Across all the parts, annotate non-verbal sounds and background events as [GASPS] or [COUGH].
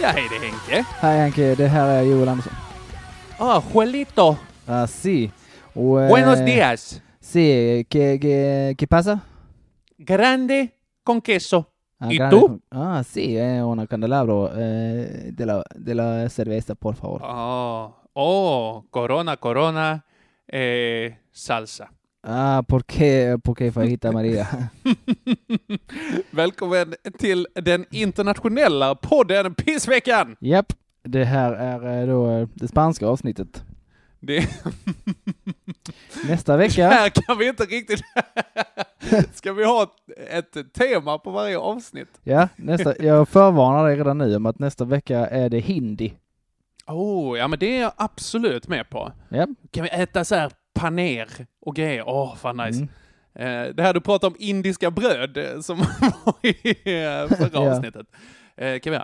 Ja, hej det är Henke. Hej Henke, det här är Joel Andersson. Ah, Juelito. Ah, si. Och, eh, Buenos días. Si, ¿qué, qué, qué pasa? Grande con queso. Ah, ¿Y grande tú? con- Ah, sí, eh, una candelabro eh, de, la, de la cerveza, por favor. Oh, oh, corona, corona, eh, salsa. Ah, ¿por qué, por qué fajita Maria? [LAUGHS] Välkommen till den internationella podden Pissveckan! Japp, det här är eh, då eh, det spanska avsnittet. Det, Nästa vecka, här kan vi inte riktigt... [LAUGHS] Ska vi ha ett, ett tema på varje avsnitt? ja, nästa, jag förvarnar dig redan nu om att nästa vecka är det hindi. Oh, ja men det är jag absolut med på. Japp. Kan vi äta så här paner och grejer? Åh, oh, fan nice. Mm. Eh, det här du pratade om indiska bröd eh, som [LAUGHS] var i eh, förra avsnittet. Eh, kan vi.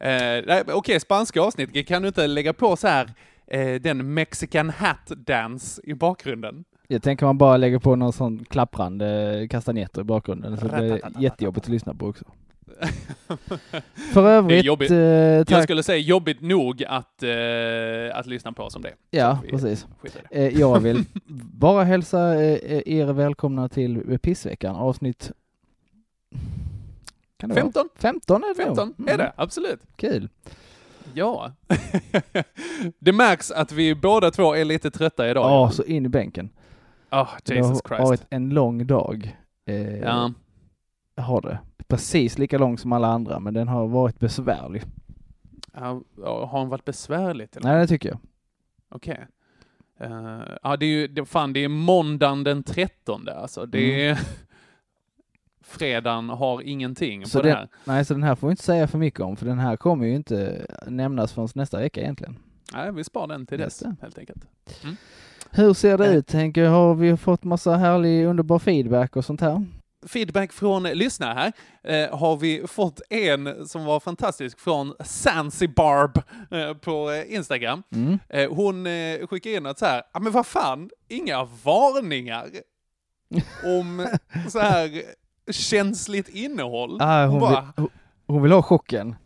Eh, Okej, spanska avsnitt. Kan du inte lägga på så här eh, den mexican hat dance i bakgrunden? Jag tänker man bara lägger på någon sån klapprande kastanjetter i bakgrunden så det är jättejobbigt att lyssna på också. [LAUGHS] För Det övrigt, eh, Jag tack. skulle säga jobbigt nog att, eh, att lyssna på som det. Ja, vi precis. det. Eh, jag vill [LAUGHS] bara hälsa eh, er välkomna till Pissveckan, avsnitt... Kan det 15? Vara? 15 är det 15 nog. är Mm, det, absolut. Kul. Ja. [LAUGHS] det märks att vi båda två är lite trötta idag. Ja, så in i bänken. Oh, det Jesus har Christ. varit en lång dag. Eh, Ja. Har det. Precis lika lång som alla andra, men den har varit besvärlig. Ja, har hon varit besvärligt? Eller? Nej, det tycker jag. Okej. Eh, ja, det är ju, det, fan, det är måndagen den 13 alltså. Det är... [LAUGHS] Fredagen har ingenting Mm. Så på det den, här. nej, så den här får vi inte säga för mycket om, för den här kommer ju inte nämnas förrän nästa vecka egentligen. Nej, vi sparar den till dess, det. helt enkelt. Hur ser det Eh. ut Henke? Har vi fått massa härlig underbar feedback och sånt här? Feedback från lyssnare här eh, har vi fått en som var fantastisk från Zanzibarb eh, på eh, Instagram. Mm. Eh, hon eh, skickade in att så här, ja men vad fan, inga varningar om [LAUGHS] så här känsligt innehåll. Ah, hon hon, bara, vill, hon, vill ha chocken.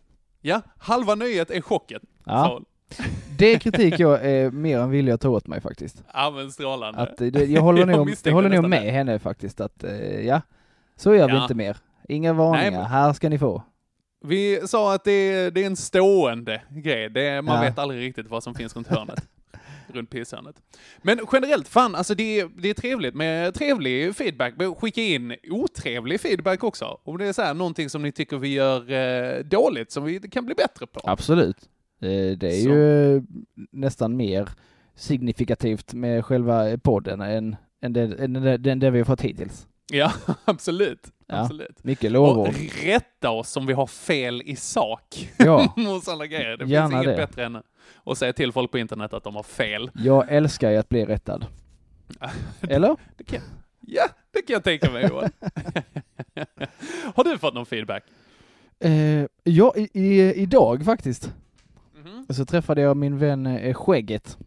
ja, halva nöjet är chocken, Ja. Det är kritik jag är mer än villig att ta åt mig faktiskt. Ja men strålande. Att, eh, det, jag håller [LAUGHS] nog jag håller nog med det. henne faktiskt att, eh, ja, så gör vi Ja. inte mer. Inga varningar, men- här ska ni få. Vi sa att det är, det är en stående grej. Det man Ja. vet aldrig riktigt vad som finns runt hörnet. runt pisshörnet. Men generellt, fan, alltså det är, det är trevligt med trevlig feedback. Men skicka in otrevlig feedback också. Om det är så här, någonting som ni tycker vi gör eh, dåligt, som vi kan bli bättre på. Absolut. Eh, Det är Så. ju nästan mer signifikativt med själva podden än, än, det, än det, än det vi har fått hittills. [LAUGHS] Ja, absolut. Ja. absolut. Mycket Och lovord. rätta oss om vi har fel i sak. Ja. [LAUGHS] och sådana grejer. Det Gärna finns inget det. bättre än att säga till folk på internet att de har fel. Jag älskar ju att bli rättad. [LAUGHS] Eller? Det kan, ja, det kan jag tänka mig Johan. Har du fått någon feedback? Eh, ja, i, i, idag faktiskt. Mhm. Så träffade jag min vän eh, Skägget.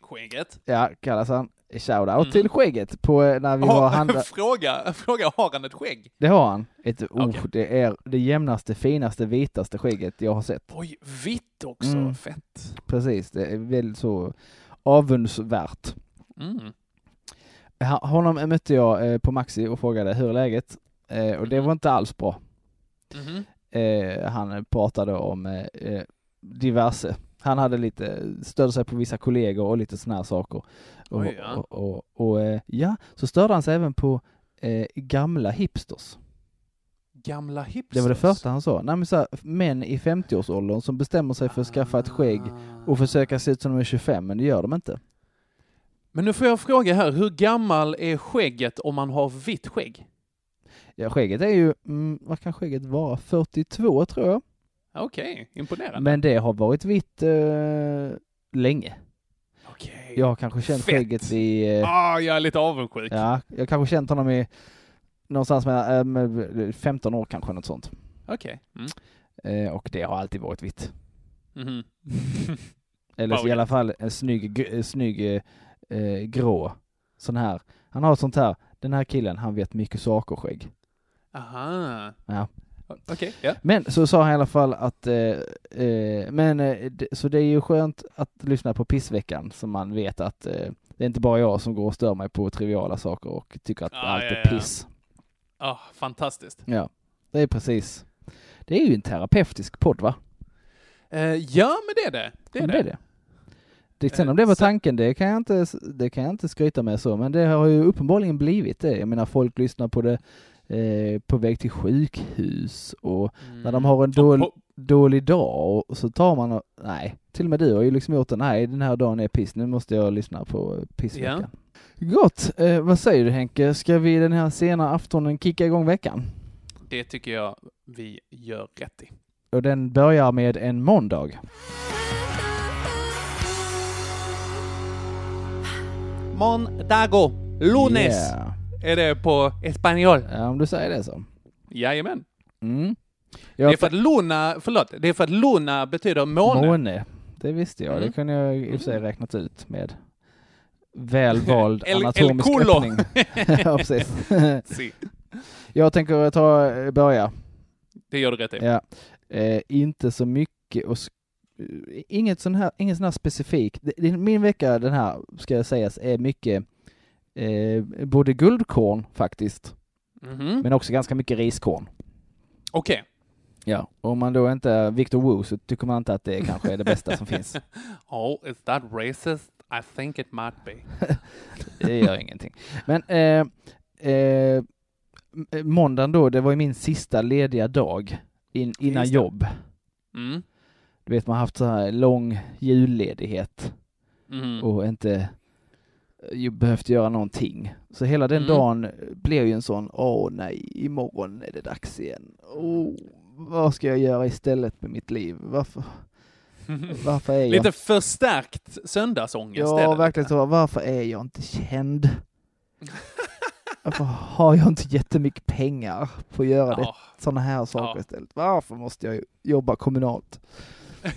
Skägget? Ja, kallas han. Shoutout Mm. till Skägget på eh, när vi var Har, [LAUGHS] handla... fråga, fråga, har han ett skägg? Det har han. Ett, oh. Det är det jämnaste, finaste, vitaste skägget jag har sett. Oj, vitt också. Mm. Fett. Precis, det är väldigt så avundsvärt. Mm. Honom mötte jag eh, på Maxi och frågade hur är läget? Eh, och det var inte alls bra. eh, han pratade om diverse. Han hade lite, störde sig på vissa kollegor och lite sådana här saker. Och, Oj, ja. och, och, och eh, ja, så störde han sig även på eh, gamla hipsters. Gamla hipsters. Det var det första han sa. Nej, men så här, män i 50-årsåldern som bestämmer sig för att skaffa ett skägg och försöka se ut som de är 25, men det gör de inte. Men nu får jag fråga här, hur gammal är skägget om man har vitt skägg? Ja, skägget är ju, mm, vad kan skägget vara? 42 tror jag. Okej, imponerande. Men det har varit vitt eh, länge. Okej. Jag har kanske känt Fett. skägget i, eh, Ah, jag är lite avundsjuk. ja, jag har kanske känt honom i någonstans med, eh, med 15 år kanske, något sånt. Okej. Mm. Eh, och det har alltid varit vitt. Mhm. [LAUGHS] Eller Wow, i alla fall en snygg, gr- eh, snygg eh, eh, grå. Sån här. Han har sånt här, den här killen, han vet mycket saker skägg. Aha. Ja. Okej, ja. Men så sa han i alla fall att, eh, eh, men eh, så det är ju skönt att lyssna på pissveckan så man vet att eh, det är inte bara jag som går och stör mig på triviala saker och tycker att Ja, allt ja, är ja. piss. Ah, fantastiskt. Ja, det är precis. Det är ju en terapeutisk podd va? Ja, men det är det. Det är det det. är det. det sen om det var tanken, det kan, jag inte, det kan jag inte skryta med så, men det har ju uppenbarligen blivit det. Jag menar, folk lyssnar på det eh, på väg till sjukhus och när de har en Mm. Och dålig, dag och så tar man och, nej, till och med du har ju liksom gjort det, nej den här dagen är piss, nu måste jag lyssna på pissveckan. Gott, eh, vad säger du Henke, ska vi den här sena aftonen kicka igång veckan? Det tycker jag vi gör rätt i. Och den börjar med en måndag. Mondago, lunes, Yeah. Är det på espanol. Ja, om du säger det så. Jajamän. Mm. Det är för att luna, förlåt, det är för att luna betyder måne. Måne. Det visste jag. Det Mm. kunde jag i och för sig räknat ut med väl vald El- [LAUGHS] el anatomisk culo. öppning. [LAUGHS] ja, precis. Si. jag tänker ta, börja. Det gör du rätt i. Ja. Eh, inte så mycket och inget sån här, inget sån här specifik. Det- det- Min vecka, den här, ska jag sägas, är mycket eh, både guldkorn faktiskt, Mhm. men också ganska mycket riskorn. Okej. Ja. Om man då inte är Victor Wu så tycker man inte att det kanske är det bästa som finns. [LAUGHS] Oh, is that racist? I think it might be. [LAUGHS] Det gör ingenting. Men eh, eh, m- måndagen då, det var ju min sista lediga dag in, innan jobb. Mm. Du vet, man har haft så här lång julledighet Mhm. och inte behövt göra någonting. Så hela den Mm. dagen blev ju en sån, åh nej, imorgon är det dags igen. Åh, vad ska jag göra istället med mitt liv? Varför, [LAUGHS] varför är jag Lite förstärkt söndagsångest Ja, verkligen så. Varför är jag inte känd? [LAUGHS] Varför har jag inte jättemycket pengar på att göra det, Ja. sådana här saker Ja. istället? Varför måste jag jobba kommunalt? [LAUGHS]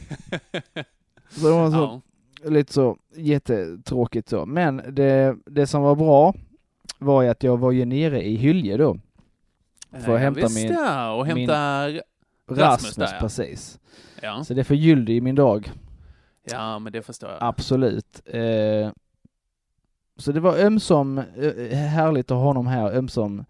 Så det var så, Ja. Lite så jättetråkigt så. Men det, det som var bra var ju att jag var ju nere i Hylje då. För att hämta min ja, och hämta... Rasmus, Rasmus där, ja. precis. Ja. Så det förgyllde ju min dag. ja, men det förstår jag. Absolut. Eh, så det var ömsom eh, härligt att ha honom här, ömsom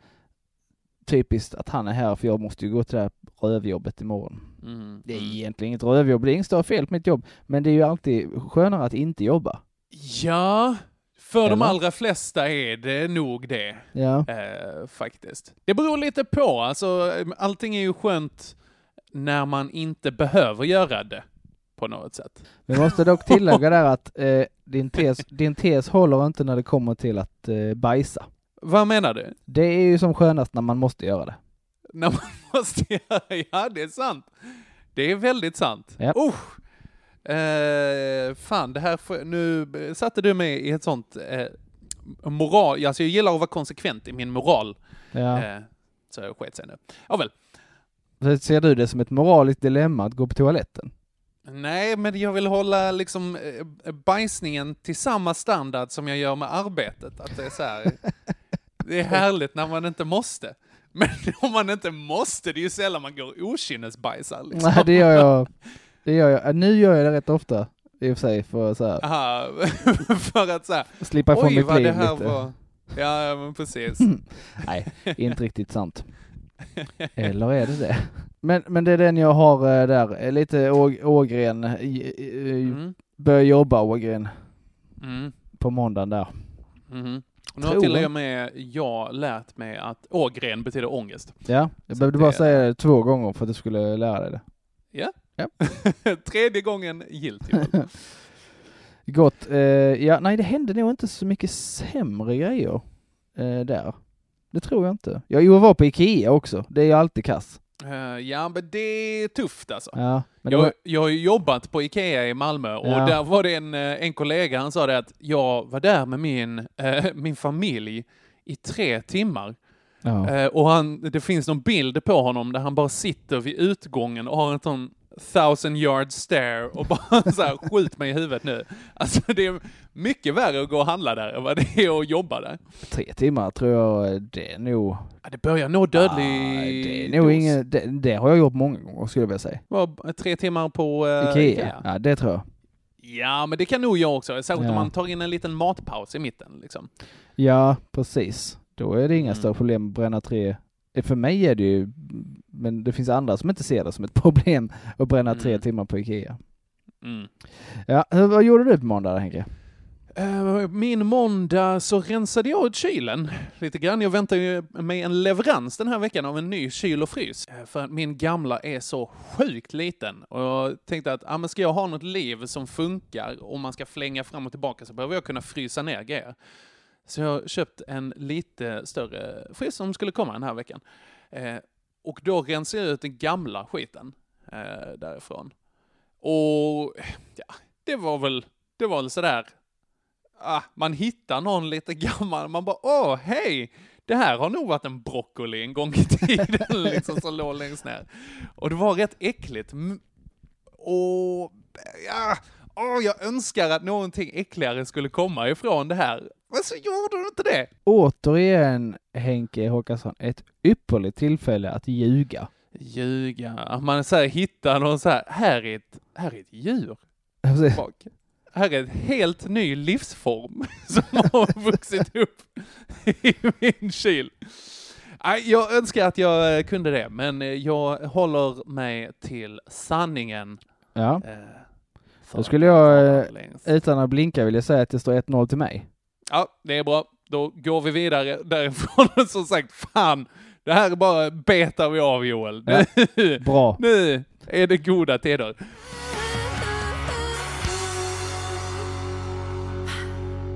typiskt att han är här för jag måste ju gå till det här rövjobbet imorgon. Mm. Det är mm. egentligen inget rövjobb, det är inget större fel på mitt jobb, men det är ju alltid skönare att inte jobba. Ja, för de Eller? allra flesta är det nog det. Ja, Eh, faktiskt. Det beror lite på, alltså allting är ju skönt när man inte behöver göra det på något sätt. vi måste dock tillägga [LAUGHS] där att eh, din, tes, din tes håller inte när det kommer till att eh, bajsa. Vad menar du? Det är ju som skönast när man måste göra det. När man [LAUGHS] måste göra, ja det är sant. Det är väldigt sant. Ja. Usch. Eh, fan, det här, får- nu satte du mig i ett sånt eh, moral, alltså jag gillar att vara konsekvent i min moral. Ja. Eh, så jag sket sig nu. Ja väl. Så Ser du det som ett moraliskt dilemma att gå på toaletten? Nej, men jag vill hålla liksom eh, bajsningen till samma standard som jag gör med arbetet. Att det är så här, [LAUGHS] det är härligt när man inte måste. [LAUGHS] Men om man inte måste, det är ju sällan man går okynnesbajsar liksom. Nej, det gör jag. Det gör jag. Nu gör jag det rätt ofta, i och för sig, för så här. Aha, [LAUGHS] för att så här, Slippa ifrån mitt liv lite. Ja, men precis. [LAUGHS] Nej, inte riktigt sant. Eller är det det? Men, men det är den jag har eh, där, eh, lite Å Ågren, eh, mm. börja jobba Ågren. Mm. På måndagen där. Mm. Nu har till och med jag lärt mig att ågren betyder ångest. Ja, jag behövde bara säga det två gånger för att du skulle lära dig det. Ja. ja. [LAUGHS] Tredje gången gillt. Typ. [LAUGHS] Gott. Eh, ja, nej, det hände nog inte så mycket sämre grejer eh, där. Det tror jag inte. Jag var på Ikea också. Det är ju alltid kass. Uh, ja, men det är tufft alltså. Ja, jag, var... jag har ju jobbat på Ikea i Malmö och ja. där var det en, eh, en kollega, han sa det att jag var där med min, uh, [LAUGHS] min familj i tre timmar. Ja. Uh, och han, det finns någon bild på honom där han bara sitter vid utgången och har en sån thousand yard stare och bara [LAUGHS] så här, skjut mig i huvudet nu. Alltså det är mycket värre att gå och handla där än vad det är att jobba där. Tre timmar tror jag, det är nog... Ja, det börjar nå dödlig ah, det, är nog ingen, det, det, har jag gjort många gånger skulle jag vilja säga. Var, tre timmar på uh, Ikea? Ikea? Ja, det tror jag. Ja, men det kan nog jag också, särskilt ja. om man tar in en liten matpaus i mitten liksom. Ja, precis. Då är det inga mm. större problem att bränna tre Eh, för mig är det ju, men det finns andra som inte ser det som ett [LAUGHS] problem att bränna mm. tre timmar på Ikea. Mm. Ja, vad gjorde du på måndag Henke? Eh, min måndag så rensade jag ut kylen lite grann. Jag väntar ju mig en leverans den här veckan av en ny kyl och frys. Eh, för att min gamla är så sjukt liten. Och jag tänkte att, ja men ska jag ha något liv som funkar och man ska flänga fram och tillbaka så behöver jag kunna frysa ner grejer. Så jag har köpt en lite större frys som skulle komma den här veckan. Eh, och då rensar jag ut den gamla skiten eh, därifrån. Och ja, det var väl, det var väl sådär, ah, man hittar någon lite gammal, man bara åh, hej! Det här har nog varit en broccoli en gång i tiden, [LAUGHS] liksom, som låg längst ner. Och det var rätt äckligt. Och ja, åh, jag önskar att någonting äckligare skulle komma ifrån det här. Varför gjorde du inte det? Återigen, Henke Håkansson, ett ypperligt tillfälle att ljuga. Ljuga, att man så här hittar någon så här, här är ett, här är ett djur. Alltså- Bak. Här är en helt ny livsform [LAUGHS] som har vuxit upp i min kyl. Jag önskar att jag eh, kunde det, men eh, jag håller mig till sanningen. Ja. Eh, Då skulle jag, utan att blinka, vilja säga att det står 1-0 till mig. Ja, det är bra. Då går vi vidare därifrån. [LAUGHS] Som sagt, fan, det här bara betar vi av Joel. Ja, [LAUGHS] bra. Nu är det goda tider.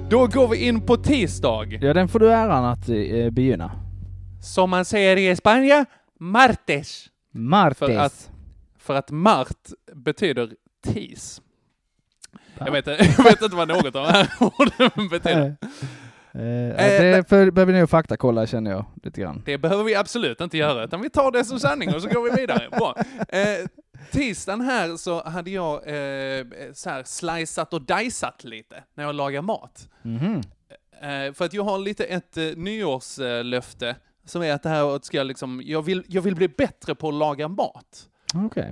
Då går vi in på tisdag. Ja, den får du äran att eh, begynna. Som man säger i Spanien, martes. Martes. För att, för att mart betyder tis. Jag vet, [LAUGHS] jag vet inte vad något av de här [LAUGHS] orden betyder. Eh, eh, det för, behöver ni faktakolla känner jag lite grann. Det behöver vi absolut inte göra, utan vi tar det som sanning och så går vi vidare. Bra. Eh, tisdagen här så hade jag eh, så här sliceat och diceat lite när jag lagar mat. Mm -hmm. eh, för att jag har lite ett eh, nyårslöfte som är att det här ska jag liksom, jag vill, jag vill bli bättre på att laga mat. Okay.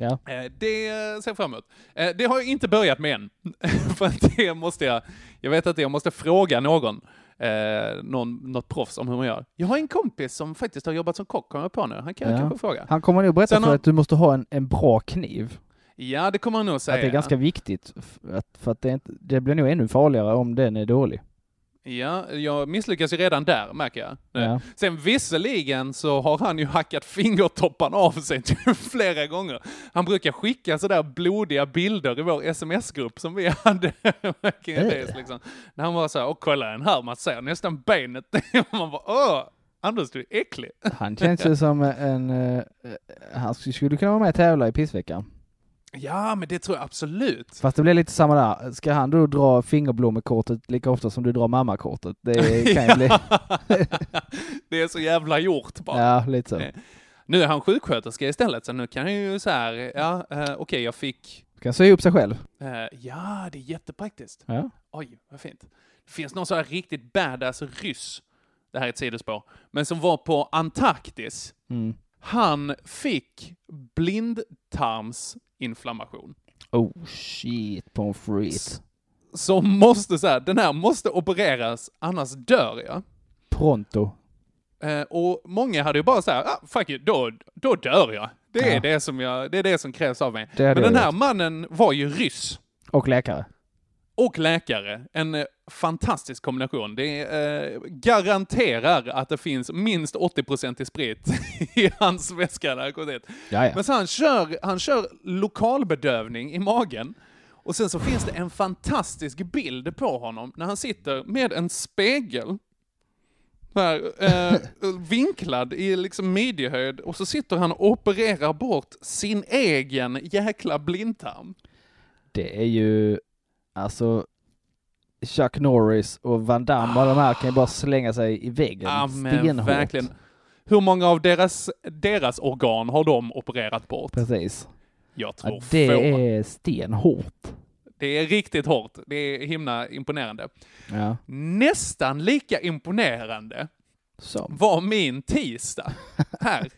Ja. Eh, Det ser jag fram emot. Eh, Det har jag inte börjat med än. [LAUGHS] För det måste jag, jag vet att jag måste fråga någon, eh, någon, något proffs om hur man gör. Jag har en kompis som faktiskt har jobbat som kock, kommer jag på nu. Han kan jag Ja. kanske fråga. Han kommer nog berätta Sen för har- att du måste ha en, en bra kniv. Ja, det kommer han nog säga. Att det är ganska viktigt. för att det, inte, det blir nog ännu farligare om den är dålig. Ja, jag misslyckas ju redan där, märker jag. Ja. Sen visserligen så har han ju hackat fingertopparna av sig [LAUGHS] flera gånger. Han brukar skicka sådär blodiga bilder i vår sms-grupp som vi [LAUGHS] hade Äh. liksom. När han var såhär, och kolla den här, man ser nästan benet. [LAUGHS] Man bara, åh, Anders du är äcklig. Han känns ju som en... eh, han skulle kunna vara med och tävla i pissveckan. Ja, men det tror jag absolut. Fast det blir lite samma där. Ska han då dra fingerblommekortet lika ofta som du drar mammakortet? Det [LAUGHS] kan ju bli... det är så jävla gjort bara. Ja, lite så. Eh, Nu är han sjuksköterska istället, så nu kan han ju så här, ja, eh, okej, jag fick, Kan sy ihop sig själv. eh, ja, det är jättepraktiskt. Ja. Oj, vad fint. Det finns någon så här riktigt badass ryss, det här är ett sidospår, men som var på Antarktis. Mm. Han fick blindtarmsinflammation. Oh shit, pommes frites. Som måste så här, den här måste opereras, annars dör jag. Pronto. Eh, och många hade ju bara så här, ah, fuck it, då, då dör jag. Det är, Ja. det, som jag, det är det som krävs av mig. Men den här gjort. mannen var ju ryss. Och läkare. Och läkare. En eh, fantastisk kombination. Det eh, garanterar att det finns minst 80% i sprit [LAUGHS] i hans väska när han gått dit. Jaja. Men så han kör, han kör lokalbedövning i magen. Och sen så finns det en fantastisk bild på honom när han sitter med en spegel där, eh, [LAUGHS] vinklad i liksom midjehöjd och så sitter han och opererar bort sin egen jäkla blindtarm. Det är ju, alltså, Chuck Norris och Van Damme och de här kan ju bara slänga sig i väggen men stenhårt. verkligen. Hur många av deras, deras organ har de opererat bort? Precis. Jag tror Ja, det få. är stenhårt. Det är riktigt hårt. Det är himla imponerande. Ja. Nästan lika imponerande Som. var min tisdag [LAUGHS] här.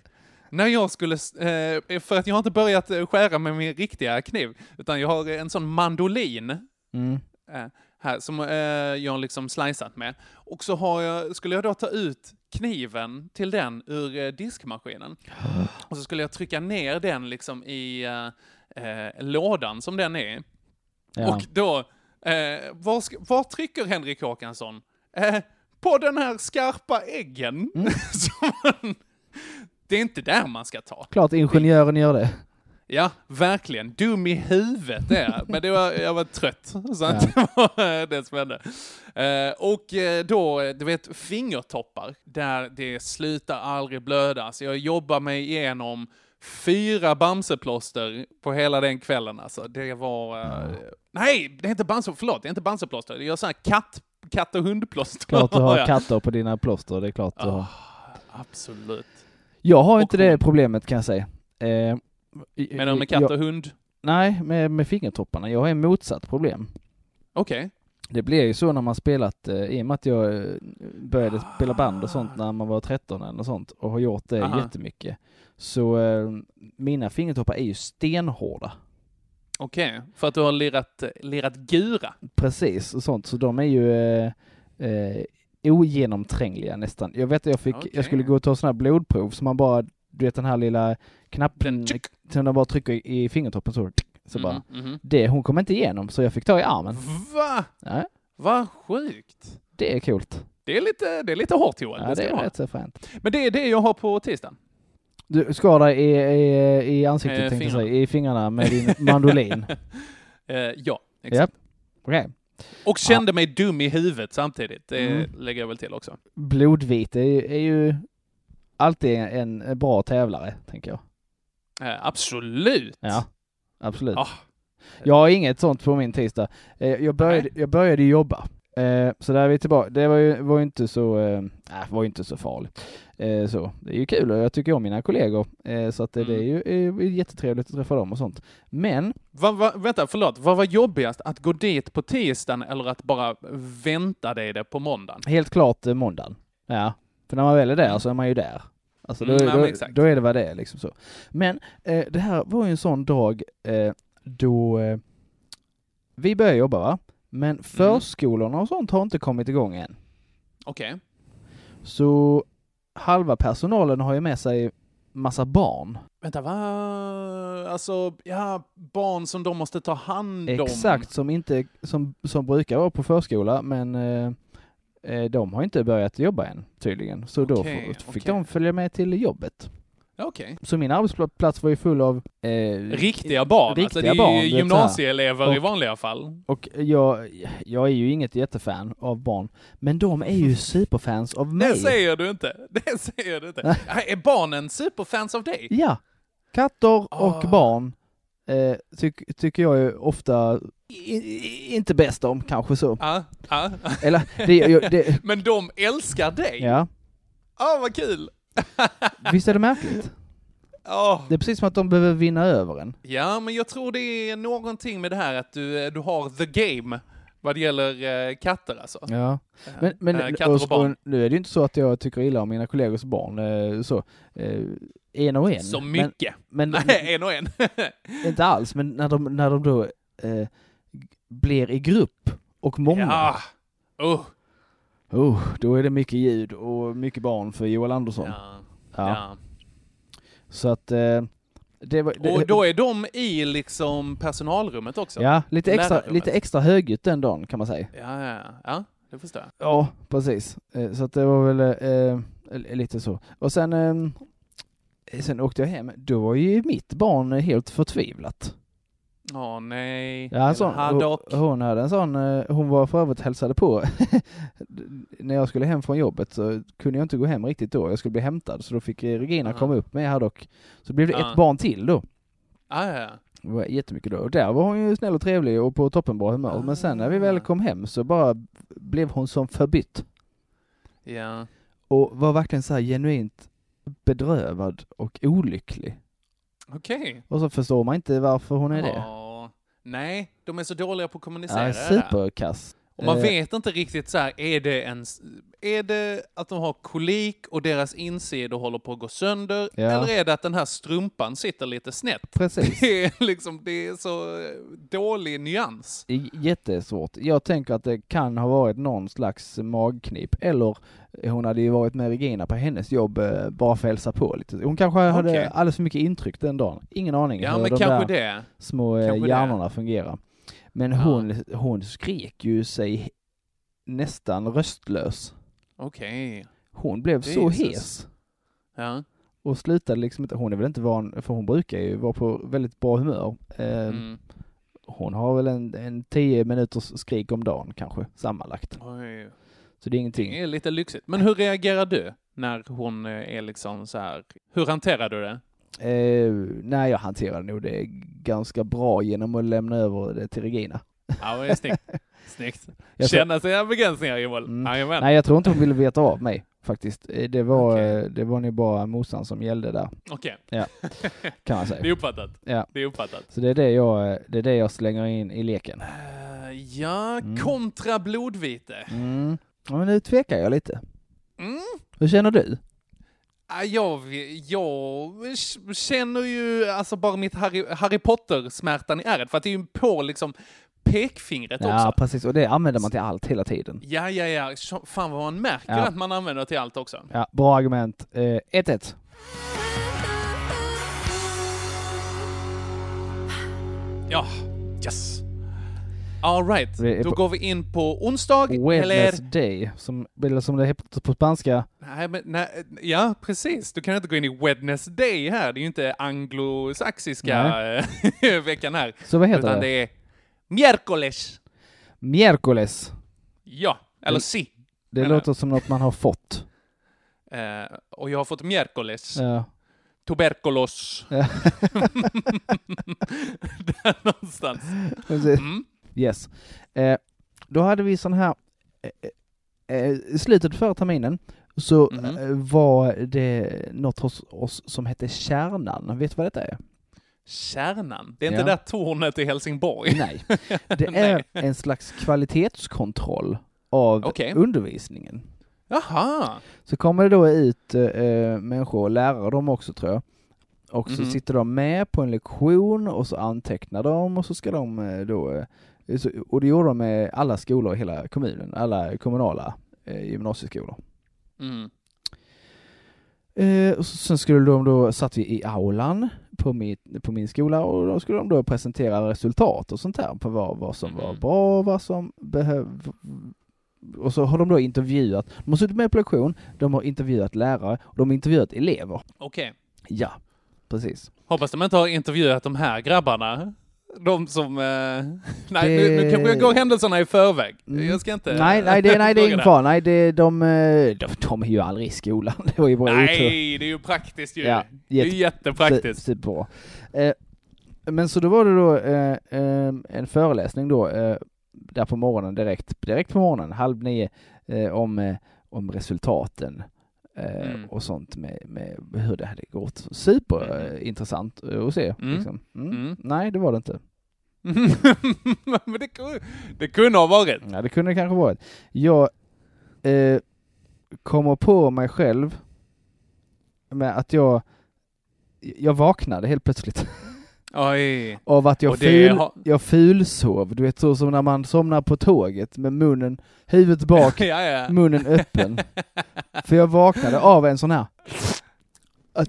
När jag skulle, eh, för att jag har inte börjat eh, skära med min riktiga kniv, utan jag har en sån mandolin Mm. eh, här som eh, jag liksom slicat med. Och så har jag, skulle jag då ta ut kniven till den ur eh, diskmaskinen. [GASPS] Och så skulle jag trycka ner den liksom i eh, eh, lådan som den är. Ja. Och då, eh, var, var trycker Henrik Håkansson? Eh, på den här skarpa äggen. Mm. [LAUGHS] man, det är inte där man ska ta. Klart ingenjören gör det. Ja, verkligen. Dum i huvudet är jag. Men det var, jag var trött. Så Ja. det var eh, det som hände. Eh, och eh, då, du vet, fingertoppar, där det slutar aldrig blöda. Så jag jobbar mig igenom fyra Bamseplåster på hela den kvällen alltså. Det var... eh, Nej, det är inte Bamse, förlåt, det är inte Bamseplåster. Jag har sån här katt, katt och hundplåster. Klart du har katter på dina plåster, det är klart du har. Absolut. Jag har inte Och det hund. problemet kan jag säga. Eh, Men med katt och hund? Nej, med, med fingertopparna. Jag har en motsatt problem. Okej. Det blir ju så när man spelat, eh, i och med att jag eh, började spela band och sånt när man var 13 eller sånt och har gjort det Aha. jättemycket. Så eh, mina fingertoppar är ju stenhårda. Okej, för att du har lirat, lirat gura? Precis, och sånt. Så de är ju eh, eh, ogenomträngliga nästan. Jag vet att jag fick, Okej. jag skulle gå och ta sådana här blodprov som man bara, du vet den här lilla knappen. Som de bara trycker i fingertoppen så, så bara. Mhm, mhm. Det, hon kom inte igenom så jag fick ta i armen. Va? Ja, Vad sjukt. det är coolt. Det är lite, det är lite hårt Johan. Ja, det det är rätt så fränt. Men det är det jag har på tisdagen. Du skar dig i, i, i ansiktet Eh, tänkte jag säga, i fingrarna med din [LAUGHS] mandolin. Eh, ja, ja, exakt. okej. Och kände mig dum i huvudet samtidigt. Det Mm. lägger jag väl till också. Blodvit är, ju- är ju alltid en, en bra tävlare, tänker jag. Eh, absolut. Ja, absolut. Ah. Jag har inget sånt på min tisdag. Eh, Jag började, jag började jobba. Eh, Så där är vi tillbaka. Det var ju, var ju inte så, eh, äh, var inte så farligt. Eh, Så det är ju kul och jag tycker om mina kollegor. Så att det, det är ju är jättetrevligt att träffa dem och sånt. Men Va, va, vänta, förlåt. Vad var jobbigast? Att gå dit på tisdagen eller att bara vänta dig det på måndagen? helt klart måndagen. Ja, för när man väl är där så är man ju där. Alltså då, Mm, ja, då, exakt. då är det vad det är liksom så. Men eh, det här var ju en sån dag eh, då eh, vi började jobba va? Men Mm. förskolorna och sånt har inte kommit igång än. Okej. Så halva personalen har ju med sig massa barn. Vänta, va? Alltså, ja, barn som de måste ta hand om. Exakt, som inte, som, som brukar vara på förskola, men eh, de har inte börjat jobba än tydligen. Så då Okej, f- fick okej. de följa med till jobbet. Okej. Så min arbetsplats var ju full av eh, Riktiga barn. Riktiga alltså, det är barn, gymnasieelever i Och- vanliga fall. Och jag, jag är ju inget jättefan av barn, men de är ju superfans av mig. [LAUGHS] Det säger du inte. Det säger du inte. Är barnen superfans av dig? Ja, katter och Ah. barn eh, tyck, tycker jag är ofta i, i, inte bäst om, kanske så. Ja, ja. Eller, det, det, [LAUGHS] Men de älskar dig! ja. Ah, vad kul! [LAUGHS] Visst är det märkligt? Åh. Det är precis som att de behöver vinna över en. Ja, men jag tror det är någonting med det här att du, du har the game vad det gäller eh, katter alltså. Ja. Men, men Eh, katter och och, barn. och nu är det ju inte så att jag tycker illa om mina kollegors barn, eh, så. Eh, en och en. Så Men- mycket. Men, [LAUGHS] Nej, en och en. [LAUGHS] inte alls, men när de, när de då eh, blir i grupp och många, ja. Oh. oh, då är det mycket ljud och mycket barn för Joel Andersson. Ja. Ja. Ja. Så att eh, det var... Det, Och då är de i liksom personalrummet också? Ja, lite extra, lite extra högljutt den dagen kan man säga. Ja, ja, ja. det förstår jag. Ja, precis. Eh, Så att det var väl eh, eh, lite så. Och sen, eh, sen åkte jag hem. Då var ju mitt barn helt förtvivlat. Åh nej. Ja, en sån, hon, hon hade en sån, eh, hon var för övrigt hälsade på. [LAUGHS] När jag skulle hem från jobbet så kunde jag inte gå hem riktigt då. Jag skulle bli hämtad så då fick Regina Aha. komma upp med Haddock. Så blev det Ja. ett barn till då. Ah, ja, ja. Det var jättemycket då. Och där var hon ju snäll och trevlig och på toppenbra humör. Men sen när vi väl kom hem så bara blev hon som förbytt. ja. Och var verkligen så här genuint bedrövad och olycklig. Okej. Och så förstår man inte varför hon är det. Ja. Nej, de är så dåliga på att kommunicera Ja, superkass. Och man Eh, vet inte riktigt så här, är det en, är det att de har kolik och deras insidor håller på att gå sönder? Ja. Eller är det att den här strumpan sitter lite snett? Precis. Det är liksom, det är så eh, dålig nyans. Jättesvårt. Jag tänker att det kan ha varit någon slags magknip. Eller hon hade ju varit med Regina på hennes jobb eh, bara för att hälsa på lite. Hon kanske hade alldeles för mycket intryck den dagen. Ingen aning Ja, hur men de där det. små Kanske det. hjärnorna fungerar. Men Ja. hon, hon skrek ju sig nästan röstlös. Okej. Hon blev så Jesus. hes. Ja. och slutade liksom inte, hon är väl inte van, för hon brukar ju vara på väldigt bra humör. Eh, Mm. Hon har väl en, en tio minuters skrik om dagen kanske, sammanlagt. Oj. Så det är ingenting. Det är lite lyxigt. Men hur reagerar du när hon eh, är liksom så här? Hur hanterar du det? Eh, nej, jag hanterar nog det ganska bra genom att lämna över det till Regina. Ja, det är snyggt. [LAUGHS] Snyggt. Känna sina begränsningar, Joel. Mm. Jajamän. Nej, jag tror inte hon ville veta av mig faktiskt. Eh, Det var, Okej. eh, det var nog bara morsan som gällde där, Okej. Ja. [LAUGHS] kan man Det är säga. uppfattat. Ja. Det är uppfattat. Så det är det jag, eh, det är det jag slänger in i leken. Eh, ja, Mm. kontra blodvite. Mm. Ja, men nu tvekar jag lite. Mm. Hur känner du? Jag, jag känner ju alltså bara mitt Harry, Harry Potter-smärtan i ärret, för att det är ju på liksom pekfingret Ja, också. precis. Och det använder man till allt hela tiden. Ja, ja, ja. Fan vad man märker Ja. att man använder till allt också. Ja, bra argument. Eh, 1-1. Ja, yes. All right, då går vi in på onsdag, eller... Wednesday, som, eller som det heter på spanska. Nej, men, nej, ja, precis. Du kan inte gå in i Wednesday här. Det är ju inte anglosaxiska [LAUGHS] veckan här. Så vad heter Utan det? det är miércoles. Miércoles. Ja, eller Det- si. Det Menar- låter som något man har fått. [LAUGHS] Eh, och jag har fått miércoles. Ja. Tuberkulos. Ja. [LAUGHS] Där någonstans. Mm. Yes. Eh, då hade vi sån här, eh, eh, i slutet förra terminen så Mhm. eh, var det något hos oss som hette Kärnan. Vet du vad detta är? Kärnan. Det är inte Ja. det där tornet i Helsingborg. Nej. [LAUGHS] Det är Nej. en slags kvalitetskontroll av Okej. undervisningen. Jaha. Så kommer det då ut eh, människor, lärare de också tror jag. Och så Mhm. sitter de med på en lektion och så antecknar de och så ska de eh, då, eh, och det gjorde de med alla skolor i hela kommunen, alla kommunala eh, gymnasieskolor. Mm. Eh, och så, sen skulle de då, satt vi i aulan på, mitt, på min skola och då skulle de då presentera resultat och sånt där på vad, vad som var Mhm. bra och vad som behöv och så har de då intervjuat, de har suttit med på lektion, de har intervjuat lärare och de har intervjuat elever. Okej. Ja, precis. Hoppas de inte har intervjuat de här grabbarna. De som... Eh... [LAUGHS] Nej, Det- nu, nu kanske jag går händelserna i förväg. Mm. Jag ska inte... Nej, nej, det, [LAUGHS] nej, det är ingen fara. Nej, det, de, eh, de, de är ju aldrig i skolan. [LAUGHS] Det var ju bara otur. Nej, det är ju praktiskt ju. Ja, det är jättepraktiskt. Superbra. Eh, Men så då var det då eh, eh, en föreläsning då, eh, där på morgonen direkt, direkt på morgonen, halv nio, eh, om, om resultaten Mm. och sånt med, med hur det hade gått. Superintressant eh, att se. Mm. Liksom. Mm. Mm. Nej, det var det inte. [LAUGHS] Men det, kunde- det kunde ha varit. Ja, det kunde det kanske varit. Jag eh, kommer på mig själv med att jag, jag vaknade helt plötsligt [LAUGHS] Oj. av att jag, ful, har- jag fulsov. Du vet så som när man somnar på tåget med munnen, huvudet bak, [LAUGHS] ja, ja. munnen öppen. För jag vaknade av en sån här.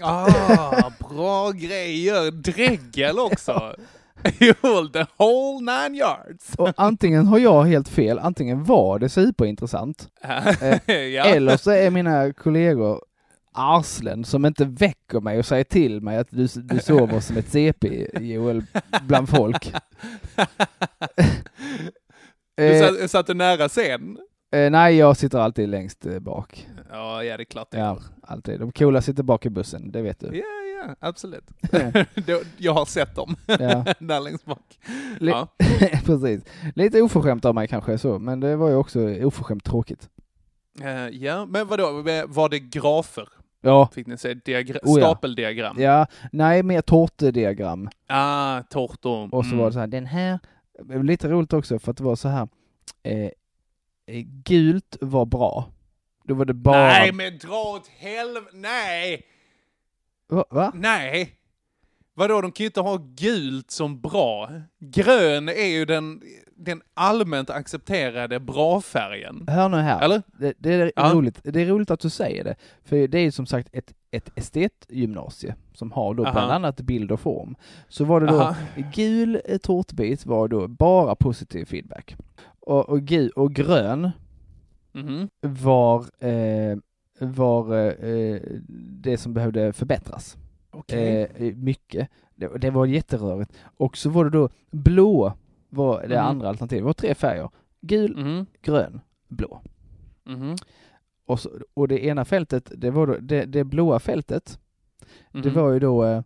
Ah, bra grejer. Dregel också. [LAUGHS] You'll the whole nine yards. Och antingen har jag helt fel, antingen var det superintressant, [LAUGHS] ja. eller så är mina kollegor arslen som inte väcker mig och säger till mig att du, du sover som ett CP, Joel, bland folk. [LAUGHS] Du Eh, satt, satt du nära scen? eh, nej, jag sitter alltid längst eh, bak. Ja, ja, det är klart det Ja, alltid. De coola sitter bak i bussen, det vet du. Ja, ja, absolut. [LAUGHS] Jag har sett dem Ja. [LAUGHS] där längst bak. Ja. Precis. Lite oförskämt av mig kanske så, men det var ju också oförskämt tråkigt. Eh, ja, men vadå, var det grafer? Ja, Fick ni se diagra- Oh, ja. stapeldiagram? ja, nej, mer tårtediagram. Ah, tårtor. Och så var det så här, den här, lite roligt också för att det var så här, eh, eh, gult var bra. Då var det bara... Nej, men dra åt helvete. Nej! Va? Va? Nej! Vadå, de kan ju inte ha gult som bra. Grön är ju den, den allmänt accepterade bra-färgen. Hör nu här. Eller? Det, det, är Ja. roligt. det är roligt att du säger det. För det är som sagt ett, ett estetgymnasie som har då Aha. bland annat bild och form. Så var det då, Aha. gul eh, tårtbit var då bara positiv feedback. Och, och, gul, och grön Mhm. var, eh, var eh, det som behövde förbättras. Okej. Eh, mycket. Det, det var jätterörigt. Och så var det då blå var det Mhm. andra alternativet. Det var tre färger. Gul, Mhm. grön, blå. Mhm. Och, så, och det ena fältet, det var då, det, det blåa fältet, det Mhm. var ju då eh,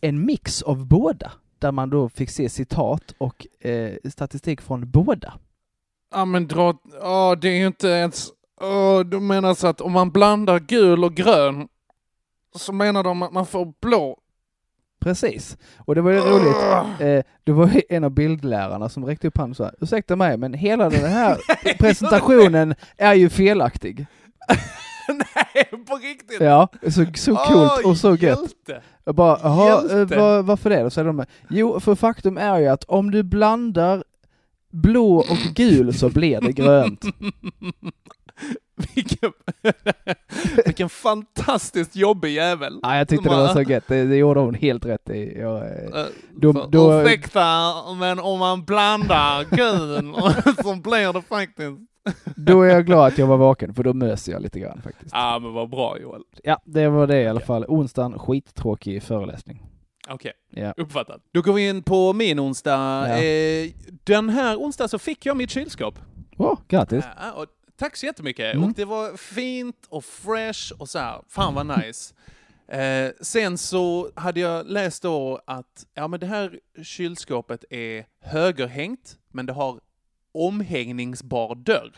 en mix av båda. Där man då fick se citat och eh, statistik från båda. Ja men dra... Ja, det är ju inte ens... Oh, du menar så att om man blandar gul och grön så menar de att man får blå. Precis. Och det var ju roligt. Eh, det var en av bildlärarna som räckte upp handen och sa, ursäkta mig, men hela den här [LAUGHS] presentationen är ju felaktig. [LAUGHS] Nej, på riktigt! Ja, så, så coolt och så gött. Hjälte. Jag bara, jaha, eh, var, varför det? Då säger de, jo, för faktum är ju att om du blandar blå och gul så blir det grönt. [LAUGHS] Vilken, [LAUGHS] vilken fantastiskt jobbig jävel. Ja, jag tyckte det var så gött, det, det gjorde hon helt rätt i. Jag, eh, Eh, Då- för- då- Ursäkta, men om man blandar gul [LAUGHS] så blir det faktiskt... då är jag glad att jag var vaken, för då mös jag lite grann faktiskt. Ja, men vad bra Joel. Ja, det var det i alla fall. Onsdagen, skittråkig föreläsning. Okej, Ja. uppfattat. Då går vi in på min onsdag. Ja. Eh, den här onsdagen så fick jag mitt kylskåp. Åh, grattis. Ja, och tack så jättemycket. Mm. Och det var fint och fresh och så här. Fan vad nice. Eh, sen så hade jag läst då att ja, men det här kylskåpet är högerhängt, men det har omhängningsbar dörr.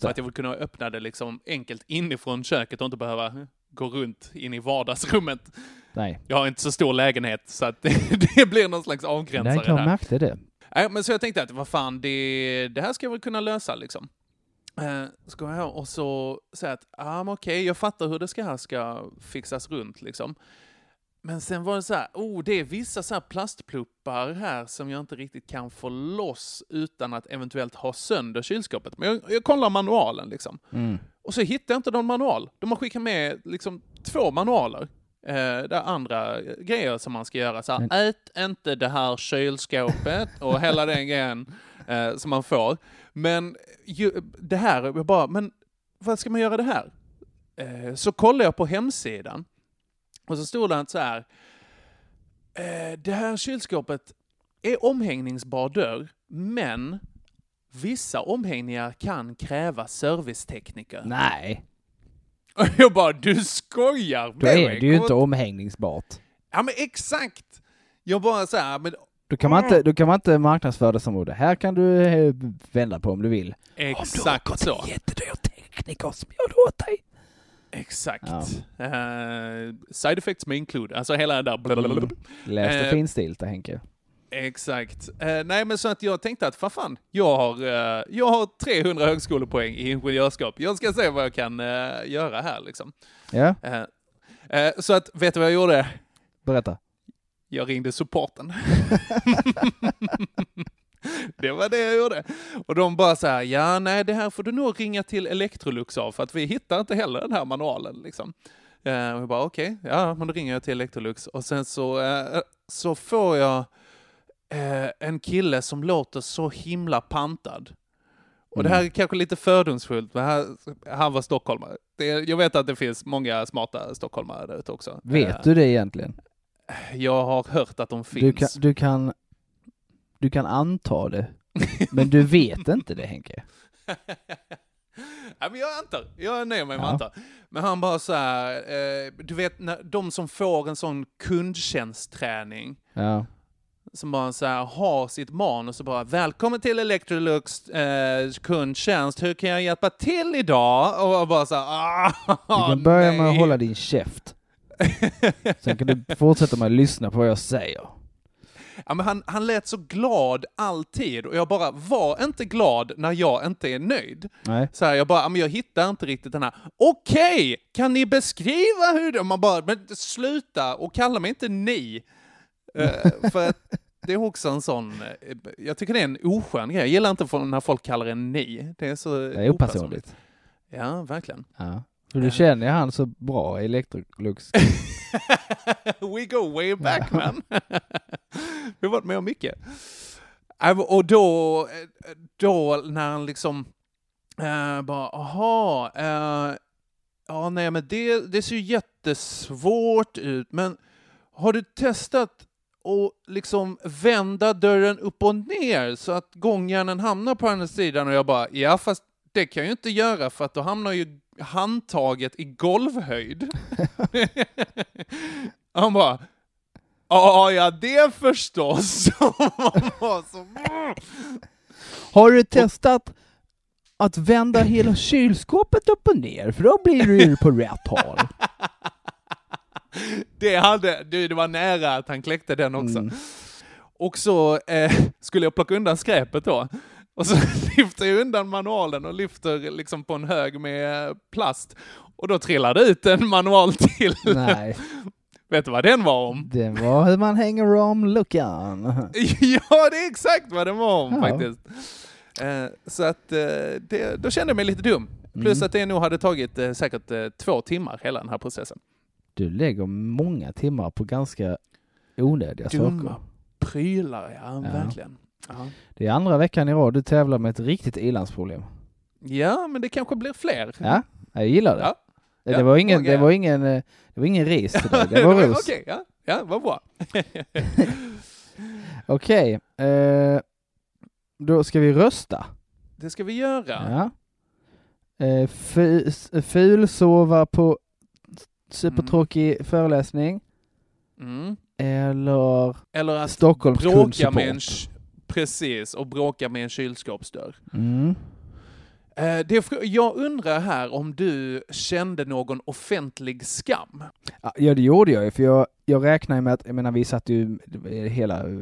För att jag vill kunna öppna det liksom enkelt inifrån köket och inte behöva gå runt in i vardagsrummet. Nej. Jag har inte så stor lägenhet så att [LAUGHS] det, blir någon slags avgränsare Nej, jag märkte det. Nej, men så jag tänkte att vad fan, det, det här ska jag väl kunna lösa liksom. Eh, ska jag och så säga att, ah, okej, jag fattar hur det ska här ska fixas runt liksom. Men sen var det så här, oh, det är vissa så här plastpluppar här som jag inte riktigt kan få loss utan att eventuellt ha sönder kylskåpet. Men jag, jag kollar manualen liksom. Mm. Och så hittar jag inte någon manual. De har skickat med liksom två manualer. Eh, det är andra grejer som man ska göra. Så här, Men- ät inte det här kylskåpet och hela den grejen eh, som man får. Men ju, det här, jag bara, men vad ska man göra det här? Eh, så kollar jag på hemsidan och så stod det så här. Eh, det här kylskåpet är omhängningsbar dörr, men vissa omhängningar kan kräva servicetekniker. Nej, Och [LAUGHS] jag bara, du skojar då med är mig? det ju inte- omhängningsbart. Ja men exakt! Jag bara så här, men Då kan man inte, då kan man inte marknadsföra det som ord. Här kan du eh, vända på om du vill. exakt så. jättedyr tekniker som gör det åt dig. Exakt. Ja. Eh, side effects may include, alltså hela det där blablabla. Läs det Eh, finstilta Henke. Exakt. Eh, nej men så att jag tänkte att vad fan, jag har, eh, jag har 300 högskolepoäng i ingenjörskap. Jag ska se vad jag kan göra här liksom. Ja, så att, vet du vad jag gjorde? berätta. Jag ringde supporten. [LAUGHS] det var det jag gjorde. Och de bara så här, ja nej det här får du nog ringa till Electrolux av för att vi hittar inte heller den här manualen liksom. Eh, jag bara okej, ja men då ringer jag till Electrolux och sen så, eh, så får jag eh, en kille som låter så himla pantad. Och det här är kanske lite fördomsfullt, men här, han var stockholmare. Det, jag vet att det finns många smarta stockholmare där ute också. Vet Eh, du det egentligen? Jag har hört att de finns. Du kan, du kan, du kan anta det, men du vet inte det Henke. [LAUGHS] ja, men jag antar, jag nöjer mig med Ja. antar. Men han bara så här, eh, du vet när de som får en sån kundtjänstträning, Ja. som bara så här har sitt manus och bara välkommen till Electrolux eh, kundtjänst, hur kan jag hjälpa till idag? Och bara så här, ah, Du kan börja med att nej." hålla din käft. [LAUGHS] Sen kan du fortsätta med att lyssna på vad jag säger. Ja, men han, han lät så glad alltid och jag bara var inte glad när jag inte är nöjd. Nej. Så här, jag bara, "Ja, men jag hittar inte riktigt den här. Okej, kan ni beskriva hur det... Man bara, men sluta och kalla mig inte ni. Eh, [LAUGHS] för det är också en sån, eh, jag tycker det är en oskön grej. Jag gillar inte när folk kallar en ni. Det är så Det är opersonligt. Ja, verkligen. Ja. För du känner han så bra i Electrolux. [LAUGHS] We go way back man. [LAUGHS] Vi har varit med om mycket. Äh, Och då, då när han liksom eh, bara, aha, eh, ja nej men det, det ser ju jättesvårt ut, men har du testat att liksom vända dörren upp och ner så att gångjärnen hamnar på andra sidan? Och jag bara, ja fast det kan jag ju inte göra för att då hamnar ju handtaget i golvhöjd. [LAUGHS] Han bara, ja, ja det förstås. [LAUGHS] Har du testat att vända hela kylskåpet upp och ner? För då blir du ju på rätt håll. [LAUGHS] det, hade, det var nära att han kläckte den också. Mm. Och så eh, skulle jag plocka undan skräpet då. Och så [LAUGHS] lyfter jag undan manualen och lyfter liksom på en hög med eh, plast. Och då trillar det ut en manual [LAUGHS] till. Nej, Vet du vad den var om? det var hur man hänger om luckan. [LAUGHS] ja, det är exakt vad den var om Ja. faktiskt. Eh, så att eh, det, då kände jag mig lite dum. Plus Mm. att det nog hade tagit eh, säkert eh, två timmar hela den här processen. Du lägger många timmar på ganska onödiga Dumma saker. prylar, ja, Ja. verkligen. Ja. Det är andra veckan i rad du tävlar med ett riktigt ilandsproblem. ja, men det kanske blir fler. Ja, jag gillar det. Ja. Det, Ja, var ingen, det var ingen, eh, det var ingen ris till dig, det var [LAUGHS] ros. Okej, ja, ja, vad bra. [LAUGHS] Okej, eh, då ska vi rösta. Det ska vi göra. Ja. Eh, fulsova på supertråkig föreläsning Mm. eller Eller att Stockholms bråka med en... Precis, och bråka med en kylskåpsdörr. Mm. Eh, det, jag undrar här om du kände någon offentlig skam? Ja, det gjorde jag ju, för jag, jag räknar med att, jag menar vi satt ju eh, hela eh,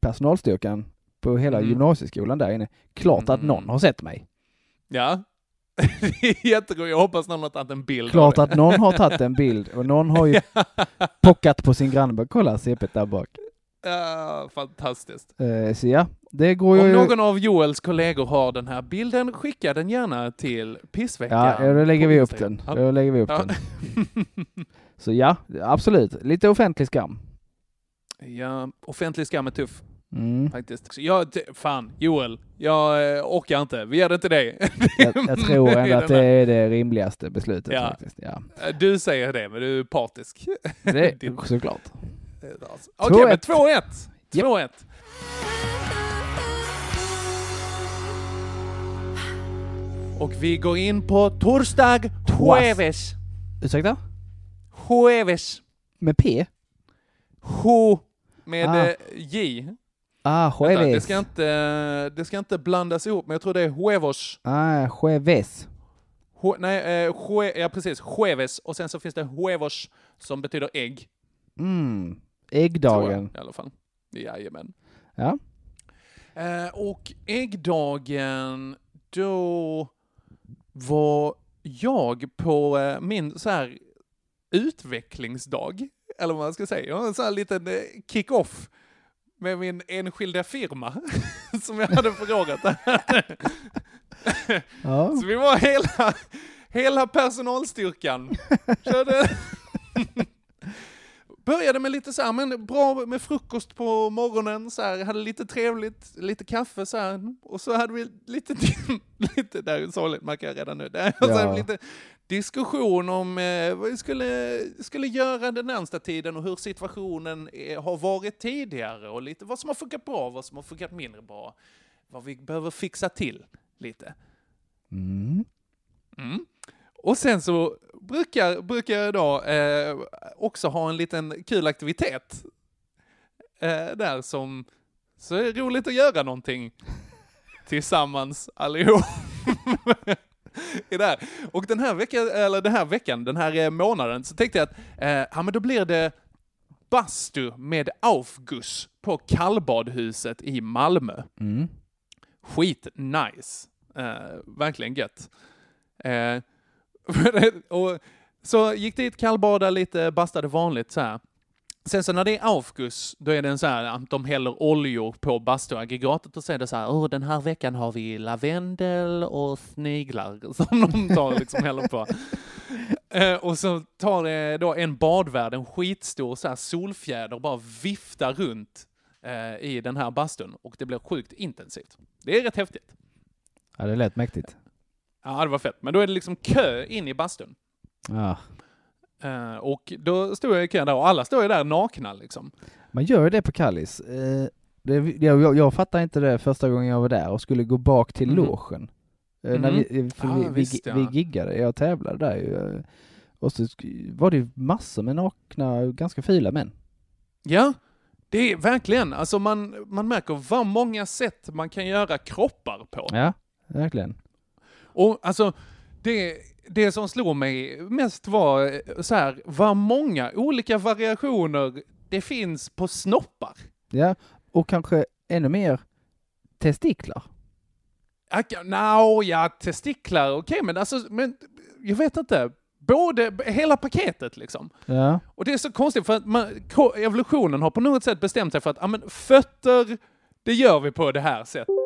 personalstyrkan på hela Mm. gymnasieskolan där inne. Klart att Mm. någon har sett mig. Ja. [LAUGHS] det är jätteroligt. Jag hoppas någon har tagit en bild Klart att någon har tagit en bild och någon har ju [LAUGHS] pockat på sin granne. Bara, Kolla CP där bak. Ja, fantastiskt. Eh, så ja, det går ju... Om någon av Joels kollegor har den här bilden, skicka den gärna till pissveckan. Ja, då lägger vi upp den. Då lägger vi upp Ja. den. [LAUGHS] Så ja, absolut. Lite offentlig skam. ja, offentlig skam är tuff Mm. faktiskt. Så jag, fan, Joel, jag eh, orkar inte. Vi ger det till dig. [LAUGHS] Jag, jag tror ändå att det är det rimligaste beslutet Ja. faktiskt. Ja. Du säger det, men du är partisk. Det [LAUGHS] är såklart. Okej, men 2-1. 2-1. 2-1. Och vi går in på torsdag, jueves. Ursäkta? Jueves. Med P? Ju, med Ah. eh, J. Ah, Vänta, det, jueves. ska inte, det ska inte blandas ihop, men jag tror det är huevos. Ah, jueves. Hu- nej, eh, jue, ja precis. Jueves. Och sen så finns det huevos som betyder ägg. Mm. Tror jag, Äggdagen. I alla fall. Jajamän. Ja. Eh, och äggdagen, då var jag på eh, min så här utvecklingsdag, eller vad man ska säga. Jag har en sån här liten eh, kick-off med min enskilda firma [LAUGHS] som jag hade förrådat där. [LAUGHS] Ja. Så vi var hela, hela personalstyrkan. [LAUGHS] Körde. Började med lite så här, men bra med frukost på morgonen, så här, hade lite trevligt, lite kaffe så här, och så hade vi lite, [LAUGHS] lite där är sorgligt märker jag redan nu, där, så Ja. hade vi lite diskussion om eh, vad vi skulle, skulle göra den närmsta tiden och hur situationen eh, har varit tidigare och lite vad som har funkat bra, vad som har funkat mindre bra, vad vi behöver fixa till lite. Mm. Mm. Och sen så brukar, brukar jag då eh, också ha en liten kul aktivitet eh, där som så är det roligt att göra någonting [LAUGHS] tillsammans allihop. [LAUGHS] Här. Och den här veckan, eller den här veckan, den här eh, månaden, så tänkte jag att eh, ja, men då blir det bastu med Aufguss på kallbadhuset i Malmö. Mm. Skit nice. Eh, verkligen gött. Eh, [LAUGHS] och så gick dit, kallbada lite, bastade vanligt så här. Sen så när det är Aufguss, då är det en så här att de häller oljor på bastuaggregatet och så är det så här, den här veckan har vi lavendel och sniglar [LAUGHS] som de tar liksom häller på. [LAUGHS] Eh, och så tar det då en badvärd, en skitstor så här solfjäder och bara viftar runt eh, i den här bastun och det blir sjukt intensivt. Det är rätt häftigt. Ja, det lät mäktigt. Ja, det var fett. Men då är det liksom kö in i bastun. Ja. Eh, och då stod jag i kön där och alla står ju där nakna liksom. Man gör det på Kallis. Eh, det, jag, jag, jag fattar inte det första gången jag var där och skulle gå bak till Mhm. logen. Eh, när Mhm. vi, för Ah, vi, vi, visst, ja. vi giggade, jag tävlade där ju. eh, Och så var det ju massor med nakna, ganska fila män. Ja, det är verkligen, alltså man, man märker vad många sätt man kan göra kroppar på. Ja, verkligen. Och alltså, det, det som slog mig mest var eh, så här, vad många olika variationer det finns på snoppar. Ja, och kanske ännu mer testiklar. Nå, ja, testiklar, okej, men alltså, men jag vet inte. Både, hela paketet liksom. Ja. Och det är så konstigt för att man, evolutionen har på något sätt bestämt sig för att, ja men fötter, det gör vi på det här sättet.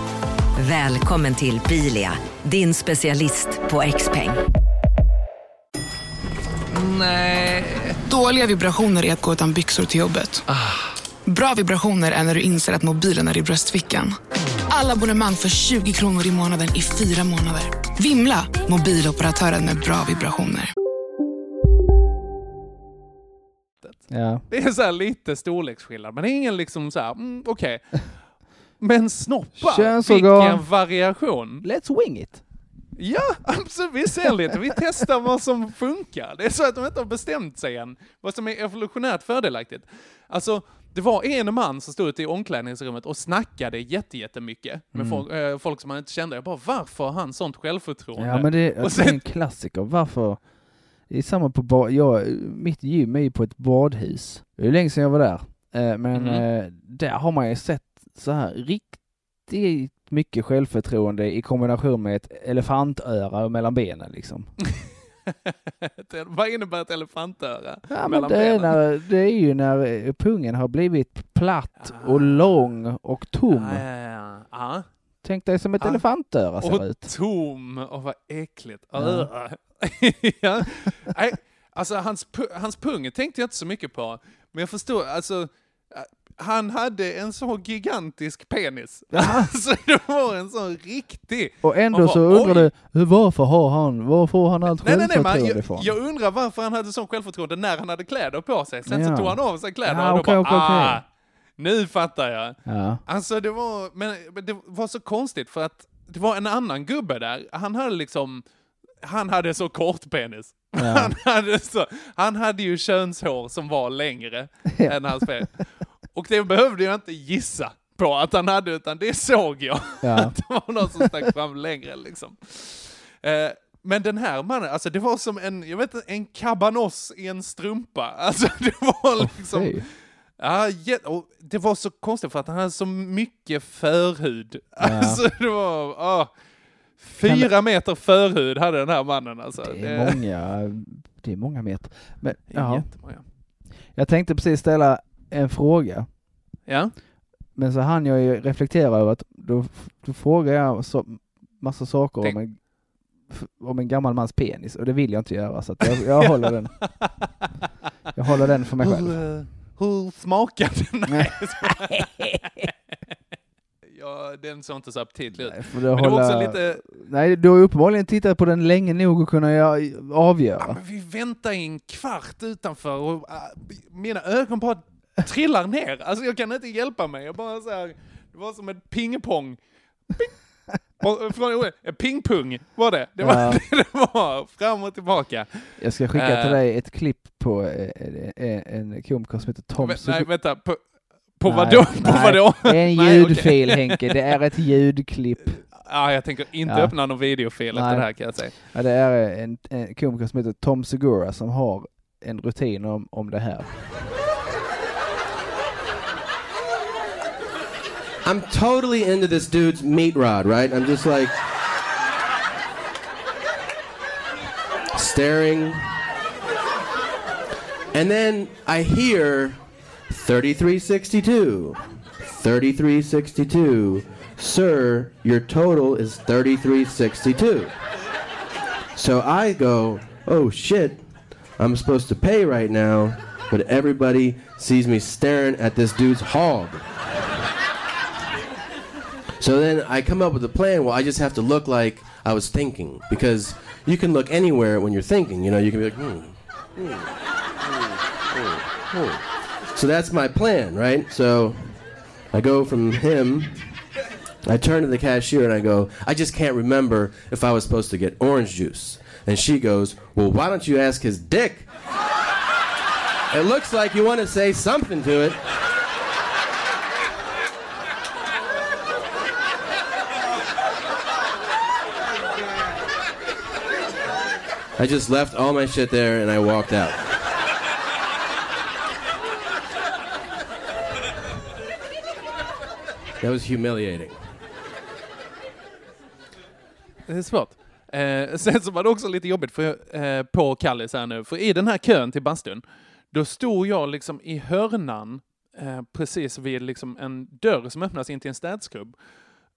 Välkommen till Bilia, din specialist på XPeng. Dåliga vibrationer är att gå utan byxor till jobbet. Bra vibrationer är när du inser att mobilen är i bröstfickan. Alla abonnemang för 20 kronor i månaden i fyra månader. Vimla! Mobiloperatören med bra vibrationer. Ja. Det är så här lite storleksskillnad, men det är ingen liksom så här, mm, okej. Men snoppar, Könsorgan. vilken variation! Let's wing it! Ja, absolut, vi ser lite, vi testar vad som funkar. Det är så att de inte har bestämt sig än vad som är evolutionärt fördelaktigt. Alltså, det var en man som stod ute i omklädningsrummet och snackade jätte- jättemycket med Mm. folk, eh, folk som han inte kände. Jag bara, varför har han sånt självförtroende? Ja men det Och är sen- en klassiker. Varför? Det är samma på bad, jag, mitt gym är ju på ett badhus. Det är länge sedan jag var där. Eh, men Mm. eh, där har man ju sett så här riktigt mycket självförtroende i kombination med ett elefantöra mellan benen liksom. [LAUGHS] Vad innebär ett elefantöra? Ja men det är, när, det är ju när eh, pungen har blivit platt och lång och tom. Ja. ja. Tänk dig som ett Ah. elefantöra ser Och ut. tom, och vad äckligt. Ja. [LAUGHS] Ja. ja. Alltså hans, hans pung tänkte jag inte så mycket på, men jag förstår, alltså, han hade en så gigantisk penis. Alltså [LAUGHS] det var en sån riktig... Och ändå Man så bara, undrar du, varför har han, var får han allt Nej, nej, nej, men självförtroende jag, ifrån? jag undrar varför han hade sån självförtroende när han hade kläder på sig. Sen Ja. så tog han av sig kläderna Ja, och då bara, okej. ah, nu fattar jag. Ja. Alltså det var, men det var så konstigt för att det var en annan gubbe där, han hade liksom, han hade så kort penis. Ja. [LAUGHS] Han, hade så, han hade ju könshår som var längre än hans penis. [LAUGHS] Och det behövde jag inte gissa på att han hade, utan det såg jag. Ja. [LAUGHS] Att det var någon som stack fram längre liksom. Eh, men den här mannen, alltså det var som en, jag vet en kabanoss i en strumpa. [LAUGHS] Alltså det var liksom... fy. Ja, och det var så konstigt för att han hade så mycket förhud. Alltså det var, ah, fyra meter förhud hade den här mannen alltså. Det är många, det är många meter. Men, Det är ja. jättemånga. Jag tänkte precis ställa en fråga, Ja, men så hann jag ju reflektera över att då, då frågar jag så, massa saker Tänk- om en, om en gammal mans penis och det vill jag inte göra så jag, [LAUGHS] jag håller den. Jag håller den för mig själv. hur, eh, hur smakade den? [LAUGHS] Nej. [LAUGHS] ja, den såg inte så aptitlig ut. Men det var också hålla- lite, Nej, du har uppenbarligen tittat på den länge nog att kunna Ja, avgöra. men vi väntar i en kvart utanför och äh, mina ögon bara trillar ner. Alltså jag kan inte hjälpa mig. Jag bara så här, det var som ett pingpong. Ping. Från, eh, pingpung var det. Det var, Ja. [LAUGHS] det var fram och tillbaka. Jag ska skicka till Eh. dig ett klipp på eh, en, en komiker som heter Tom Suzuki. nej, vänta. På, på Nej, vadå? [LAUGHS] På vadå? Det är en Nej, ljudfil Henke, det är ett ljudklipp. [LAUGHS] Ja, jag tänker inte Ja. öppna någon videofil efter det här kan jag säga. Ja, det är en, en komiker som heter Tom Segura som har en rutin om, om det här. I'm totally into this dude's meat rod, right? I'm just like staring. And then I hear 3362. 3362. Sir, your total is 3362. So I go, oh shit, I'm supposed to pay right now, but everybody sees me staring at this dude's hog. So then I come up with a plan. Well, I just have to look like I was thinking because you can look anywhere when you're thinking. You know, you can be like, hmm. hmm, hmm, hmm, hmm. So that's my plan, right? So I go from him. I turn to the cashier and I go, I just can't remember if I was supposed to get orange juice. And she goes, Well, why don't you ask his dick? It looks like you want to say something to it. I just left all my shit there and I walked out. That was humiliating. Det är svårt. Eh, sen så var det också lite jobbigt för, eh, på Kallis här nu, för i den här kön till bastun, då stod jag liksom i hörnan eh, precis vid liksom en dörr som öppnas in till en städskrubb.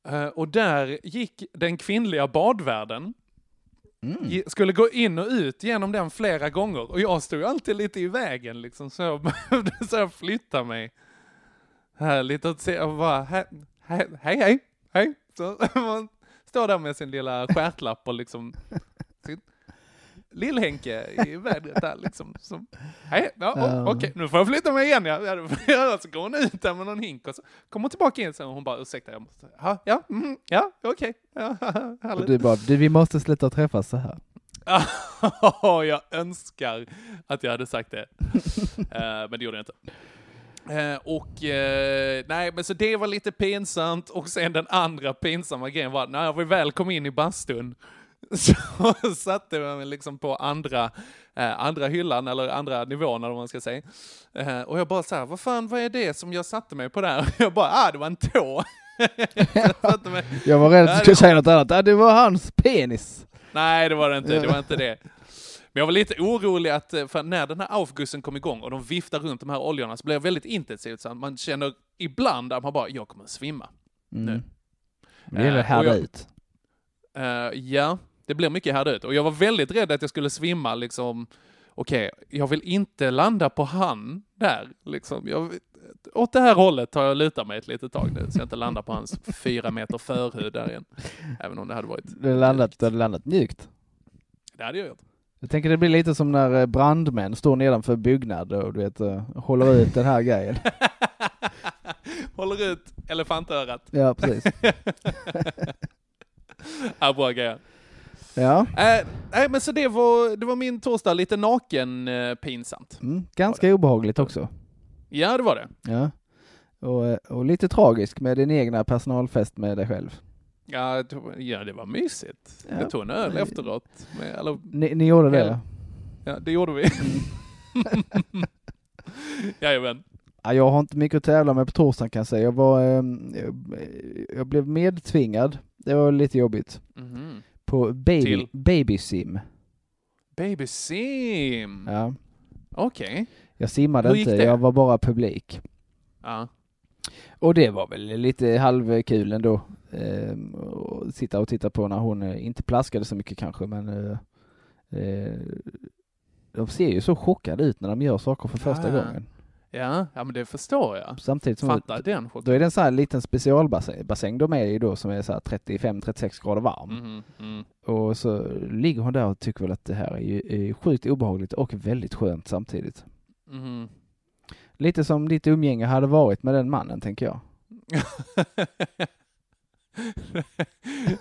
Eh, och där gick den kvinnliga badvärden, ge- skulle gå in och ut genom den flera gånger. Och jag stod alltid lite i vägen liksom, så jag [LAUGHS] behövde så jag flytta mig. Här lite och se och bara hej, hej, hej, hej. Så [LAUGHS] man står där med sin lilla stjärtlapp och liksom [LAUGHS] Lill-Henke i [LAUGHS] vädret där liksom. Så, hej, ja, Ja. oh, okej, nu får jag flytta mig igen. Ja, ja. Så går hon ut där med någon hink och så kommer hon tillbaka in sen och hon bara ursäkta, jag måste, ja, ja, mm, ja, okej, ja, [LAUGHS] Och härligt. du bara, du, vi måste sluta träffas så här. Ja, [LAUGHS] jag önskar att jag hade sagt det. Eh, men det gjorde jag inte. Eh, och eh, nej, men så det var lite pinsamt och sen den andra pinsamma grejen var när vi väl kom in i bastun [LAUGHS] så satte jag mig liksom på andra, eh, andra hyllan eller andra nivån eller vad man ska säga. Eh, och jag bara så här, vad fan, vad är det som jag satte mig på där? [LAUGHS] Jag bara, ah, det var en tå. [LAUGHS] jag mig, Jag var rädd att du skulle det- säga något annat. Ja, det var hans penis. Nej, det var det inte. Det var inte det. Men jag var lite orolig att, eh, för när den här aufgussen kom igång och de viftar runt de här oljorna så blev det väldigt intensivt. Så att man känner ibland att man bara, jag kommer att svimma. Mm. Nu. Det är väl Eh, och härda ut. Eh, ja, det blir mycket härda ut. Och jag var väldigt rädd att jag skulle svimma liksom okej, jag vill inte landa på han där, liksom. Jag, åt det här hållet tar jag lutat mig ett litet tag nu, så jag inte landar på hans fyra meter förhud där igen. Även om det hade varit, Du hade landat, du hade landat mjukt. det hade jag gjort. Jag tänker det blir lite som när eh, brandmän står nedanför byggnad och du vet, eh, håller ut den här grejen. [LAUGHS] Håller ut elefantörat. Ja, precis. [LAUGHS] ja, bra grejer. Ja, Äh, nej, men så det var, det var min torsdag, lite naken eh, pinsamt. mm, ganska obehagligt också. Ja, det var det. Ja. Och, eh, och lite tragisk med din egna personalfest med dig själv. Ja, det ja, det var mysigt. Ja. Jag tog en öl efteråt. Med, eller, Ni, ni gjorde det? Ja. det gjorde vi. [LAUGHS] Jajamän. Ja, jag har inte mycket att tävla med på torsdagen kan jag säga. Jag, var, ehm, jag, jag blev medtvingad. Det var lite jobbigt. Mhm. På baby, Till? baby sim. Baby sim. Ja. Okej. Jag simmade inte, det? jag var bara publik. Ja. Och det var väl lite halvkul ändå. Ehm, att sitta och titta på när hon eh, inte plaskade så mycket kanske men eh, eh, de ser ju så chockade ut när de gör saker för första ja. gången. Ja, ja, men det förstår jag. Samtidigt som Fattar den chocken. då är det en sån här liten specialbassäng bassäng de är i då som är så här 35-36 grader varm. Mhm, mm. Och så ligger hon där och tycker väl att det här är ju är sjukt obehagligt och väldigt skönt samtidigt. Mhm. Lite som ditt umgänge hade varit med den mannen tänker jag. [LAUGHS]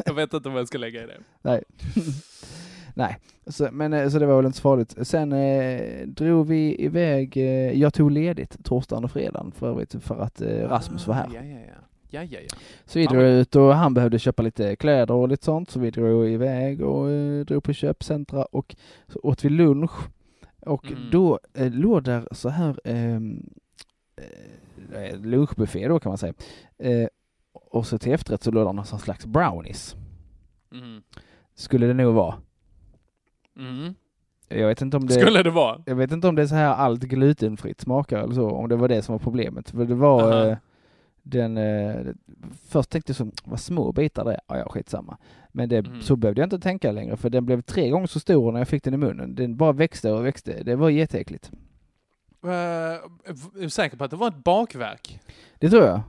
jag vet inte vad jag ska lägga i det. Nej. [LAUGHS] Nej, så, men eh, så det var väl inte så farligt. Sen eh, drog vi iväg, eh, jag tog ledigt torsdagen och fredagen för övrigt för att eh, Rasmus var här. Ja, ja, ja. Ja, ja, ja. Så vi drog ut och han behövde köpa lite kläder och lite sånt så vi drog iväg och eh, drog på köpcentra och så åt vi lunch. Och Mm. då eh, låg där så här ehm, eh, lunchbuffé då kan man säga. Eh, och så till efterrätt så låg det någon slags brownies. Mhm. Skulle det nog vara. Mhm. Jag vet inte om det... Skulle det vara? Jag vet inte om det är så här allt glutenfritt smakar eller så, om det var det som var problemet. För det var Aha. eh, den... Eh, först tänkte jag så, vad små bitar det är. Ja, ja, skitsamma. Men det, Mhm. så behövde jag inte tänka längre, för den blev tre gånger så stor när jag fick den i munnen. Den bara växte och växte. Det var jätteäckligt. Uh, är du säker på att det var ett bakverk? Det tror jag.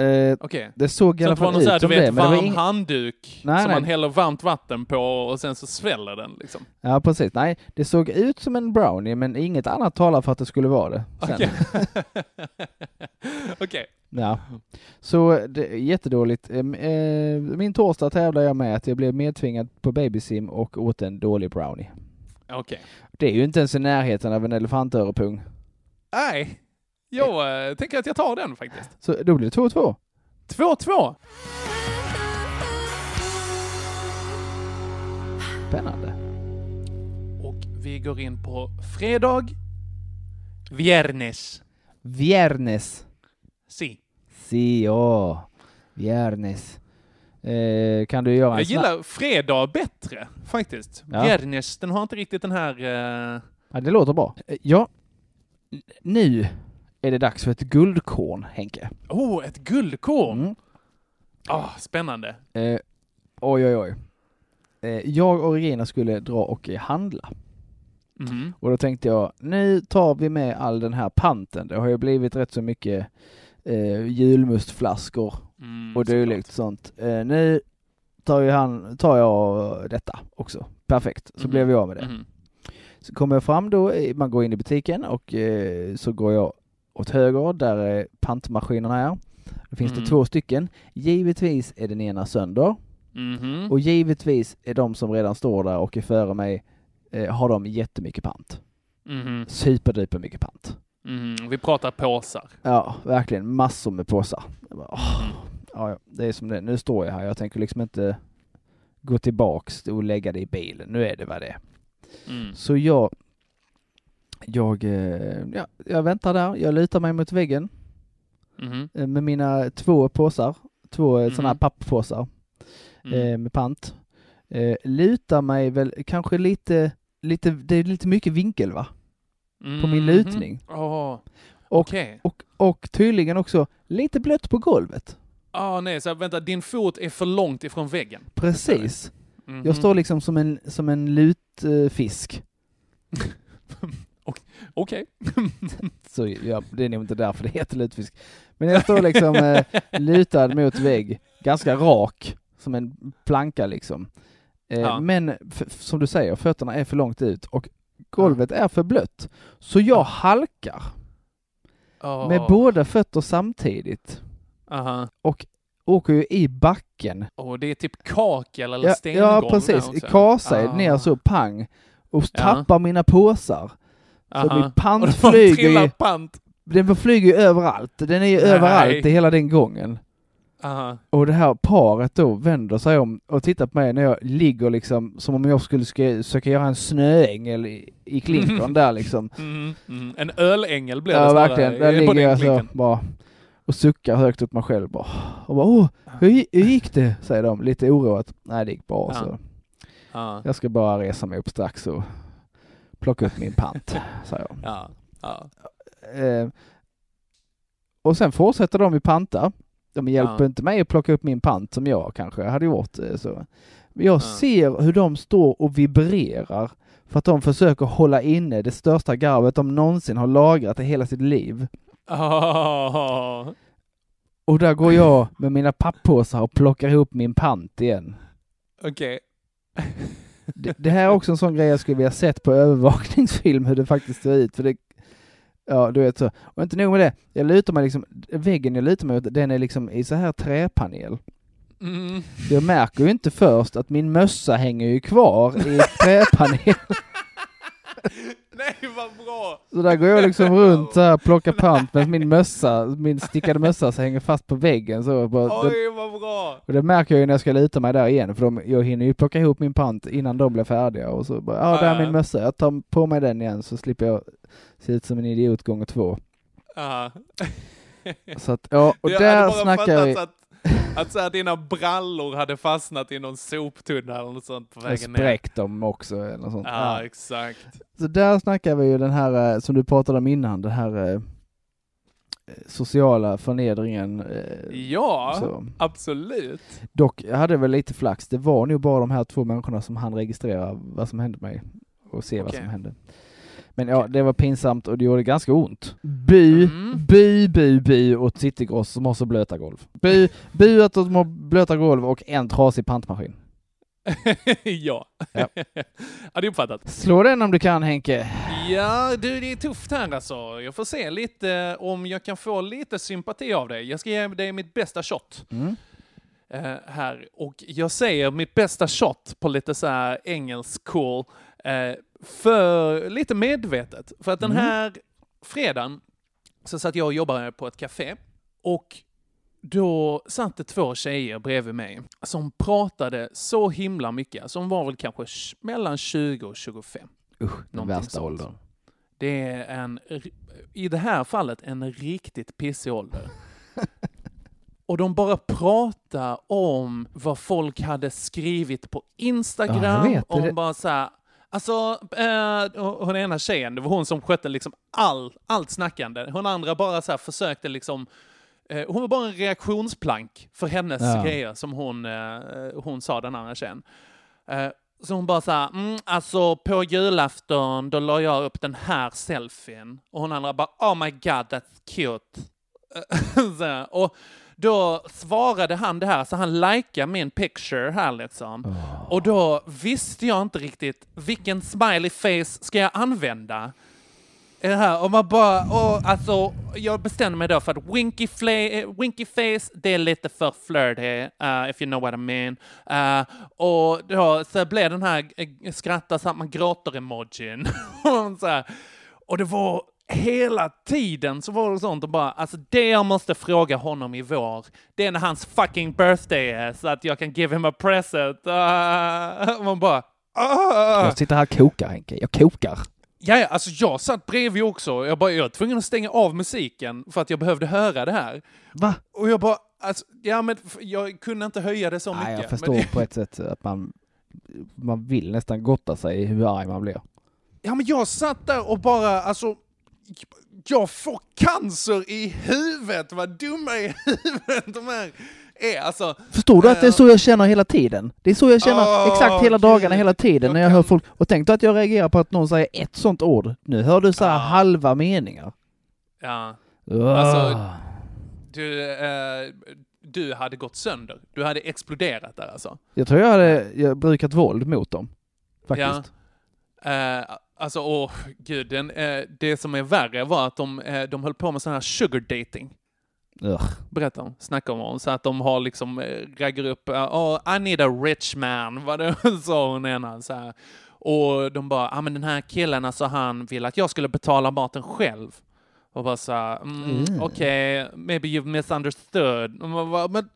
Eh, Okej. Det såg i Så alla fall någon så här, ut som det, men det var varm ing- handduk Nej, som nej. man häller varmt vatten på och sen så sväller den liksom. Ja, precis. Nej, det såg ut som en brownie, men inget annat talar för att det skulle vara det. Okej. [LAUGHS] Okej. Ja, så det jättedåligt. Eh, Min torsdag tävlade jag med att jag blev medtvingad på babysim och åt en dålig brownie. Okej. Det är ju inte ens i närheten av en elefantörepung. Nej, jag eh, tänker att jag tar den faktiskt. Så då blir det 2-2. 2-2. Spännande. Och vi går in på fredag. Viernes. Viernes. Si. Si, ja. Viernes. Eh, kan du göra en Jag snabb... gillar fredag bättre faktiskt. Ja. Viernes, den har inte riktigt den här... eh, Ja, det låter bra. Eh, Ja, N- nu är det dags för ett guldkorn, Henke. Oh, ett guldkorn! Mm. Ah, spännande. Eh, oj, oj, oj. Eh, jag och Regina skulle dra och handla. Mhm. Och då tänkte jag, nu tar vi med all den här panten. Det har ju blivit rätt så mycket eh, julmustflaskor Mm, och dylikt sånt. Eh, nu tar, ju han, tar jag detta också. Perfekt, så Mhm. blev jag av med det. Mhm. Så kommer jag fram då, eh, man går in i butiken och eh, så går jag åt höger där pantmaskinerna är. Då finns Mm. det två stycken. Givetvis är den ena sönder Mhm. och givetvis är de som redan står där och är före mig eh, har de jättemycket pant. Mhm. Superduper mycket pant. Mhm. Vi pratar påsar. Ja, verkligen massor med påsar. Bara, åh, ja, ja, det är som det. Nu står jag här. Jag tänker liksom inte gå tillbaks och lägga det i bilen. Nu är det vad det är. Mm. Så jag, jag, eh, ja, jag väntar där. Jag lutar mig mot väggen eh, med mina två påsar. Två eh, sådana här Mhm. papppåsar Mm. med pant. Lutar mig väl kanske lite, lite, det är lite mycket vinkel va? På min Mhm. lutning. Åh, Och, okej. och, och tydligen också lite blött på golvet. Ah, nej, så vänta, din fot är för långt ifrån väggen. Precis. Mhm. Jag står liksom som en, som en lutfisk. [LAUGHS] Okej. [LAUGHS] Så ja, det är nog inte därför det heter lutfisk. Men jag står liksom eh, lutad mot vägg, ganska rak, som en planka liksom. Eh, Ja. Men som du säger, fötterna är för långt ut och golvet är för blött. Så jag halkar Åh. med båda fötter samtidigt Aha. och åker ju i backen. Och det är typ kakel eller Ja, stengolv ja precis, kasar Ah. ner så pang och Ja. tappar mina påsar. Så Aha. min pant flyger ju, pant. den flyger ju överallt. Den är ju Nej. överallt i hela den gången. Aha. Och det här paret då vänder sig om och tittar på mig när jag ligger liksom som om jag skulle ska, söka göra en snöängel i, i klinkern [LAUGHS] där liksom. Mm, mm. En ölängel blir det Ja verkligen, där ligger jag så bara och suckar högt upp mig själv bara. Och bara åh, hur, hur gick det? Säger de lite oroat. Nej det gick bra Ja. så. Ja. Jag ska bara resa mig upp strax och plocka upp min pant, [LAUGHS] säger jag. Ja. Ja. Eh, och sen fortsätter de i panta. De hjälper Ja. inte mig att plocka upp min pant som jag kanske hade gjort. eh, Så. Jag Ja. ser hur de står och vibrerar för att de försöker hålla inne det största garvet de någonsin har lagrat i hela sitt liv. Ah. [LAUGHS] Och där går jag med mina pappåsar och plockar ihop min pant igen. Okej. Det, det här är också en sån grej jag skulle vilja sett på övervakningsfilm hur det faktiskt ser ut. För det, ja, du vet så. Och inte nog med det, jag lutar mig liksom, väggen jag lutar mig mot, den är liksom i så här träpanel. Mm. Jag märker ju inte först att min mössa hänger ju kvar i träpanel. [LAUGHS] [LAUGHS] Nej vad bra! Så där går jag liksom [LAUGHS] runt så här plockar pant med min mössa, min stickade mössa som hänger fast på väggen så. Bara, Oj vad bra! och det märker jag ju när jag ska luta mig där igen, för de, jag hinner ju plocka ihop min pant innan de blir färdiga och så bara, ja där är min mössa, jag tar på mig den igen så slipper jag se ut som en idiot gånger två. Ja. Så att, ja, och Jag där snackar vi, att, att så här, dina brallor hade fastnat i någon soptunna eller något sånt på vägen ner. spräckt dem också eller något sånt. Ja, Ja. exakt. Så där snackar vi ju den här, eh, som du pratade om innan, den här eh, sociala förnedringen. eh, Ja, så. absolut. Dock, jag hade väl lite flax. Det var nog bara de här två människorna som han registrera vad som hände mig och se vad Okej. som hände. Men ja, det var pinsamt och det gjorde ganska ont. Bu, Mm. bu, bu, bu åt Citygross som har så blöta golv. Bu, bu att de har blöta golv och en trasig pantmaskin. [LAUGHS] ja. Ja. ja, det är uppfattat. Slå den om du kan Henke. Ja, du, det är tufft här alltså. Jag får se lite om jag kan få lite sympati av dig. Jag ska ge dig mitt bästa shot Mm. eh, här. Och jag säger mitt bästa shot på lite så här engelsk cool, eh, för lite medvetet. För att den Mm. här fredagen så satt jag och jobbade på ett café och då satt det två tjejer bredvid mig som pratade så himla mycket. Som var väl kanske mellan 20 och 25. Usch, den värsta sånt. åldern. Det är en, i det här fallet, en riktigt pissig ålder. [LAUGHS] Och de bara pratar om vad folk hade skrivit på Instagram. Ja, vet. om Det- bara så här, alltså, eh, hon ena tjejen, det var hon som skötte liksom all, allt snackande. Hon andra bara så försökte liksom, eh, hon var bara en reaktionsplank för hennes Ja. grejer som hon, eh, hon sa, den andra tjejen. Eh, så hon bara såhär, mm, alltså på julafton då la jag upp den här selfien. Och hon andra bara, oh my god that's cute. [LAUGHS] så här, och då svarade han det här, så han likade min picture här liksom. Och då visste jag inte riktigt vilken smiley face ska jag använda. Det här, och man bara, och alltså, jag bestämde mig då för att winky, eh, winky face, det är lite för flirty, uh, if you know what I mean. Uh, och då så blev den här eh, skratta så att man gråter-emojin. [LAUGHS] och, och det var hela tiden så var det sånt och bara, alltså det jag måste fråga honom i vår, det är när hans fucking birthday är så att jag kan give him a present. [LAUGHS] Uh, man bara, ah. Jag sitter här och kokar Henke, jag kokar. Ja, ja, alltså jag satt bredvid också. Jag, bara, jag var tvungen att stänga av musiken för att jag behövde höra det här. Va? Och jag bara, alltså, ja men jag kunde inte höja det så Nej, mycket. jag förstår Men, på ett sätt att man, man vill nästan gotta sig i hur arg man blir. ja men jag satt där och bara, alltså, jag får cancer i huvudet, vad dumma i huvudet de här är. Alltså, Förstår du att det är eh, så jag känner hela tiden? Det är så jag känner Åh, exakt hela dagarna, hela tiden Jag när jag hör kan- folk. Och tänk att jag reagerar på att någon säger ett sånt ord. Nu hör du så här halva meningar. ja. Ugh. Alltså, du, eh, du hade gått sönder. Du hade exploderat där alltså. Jag tror jag hade jag brukat våld mot dem. Faktiskt. Ja. Eh, alltså, åh gud, den, eh, det som är värre var att de, eh, de höll på med sån här sugar dating. Ugh. Berätta om, snacka om honom. Så att de har liksom, eh, raggar upp, oh, I need a rich man, [LAUGHS] vad det sa hon ena så här. Och de bara, ah, men den här killen, alltså han vill att jag skulle betala maten själv. Och bara så här, mm, Mm. okej, maybe you've misunderstood. Och, bara, men,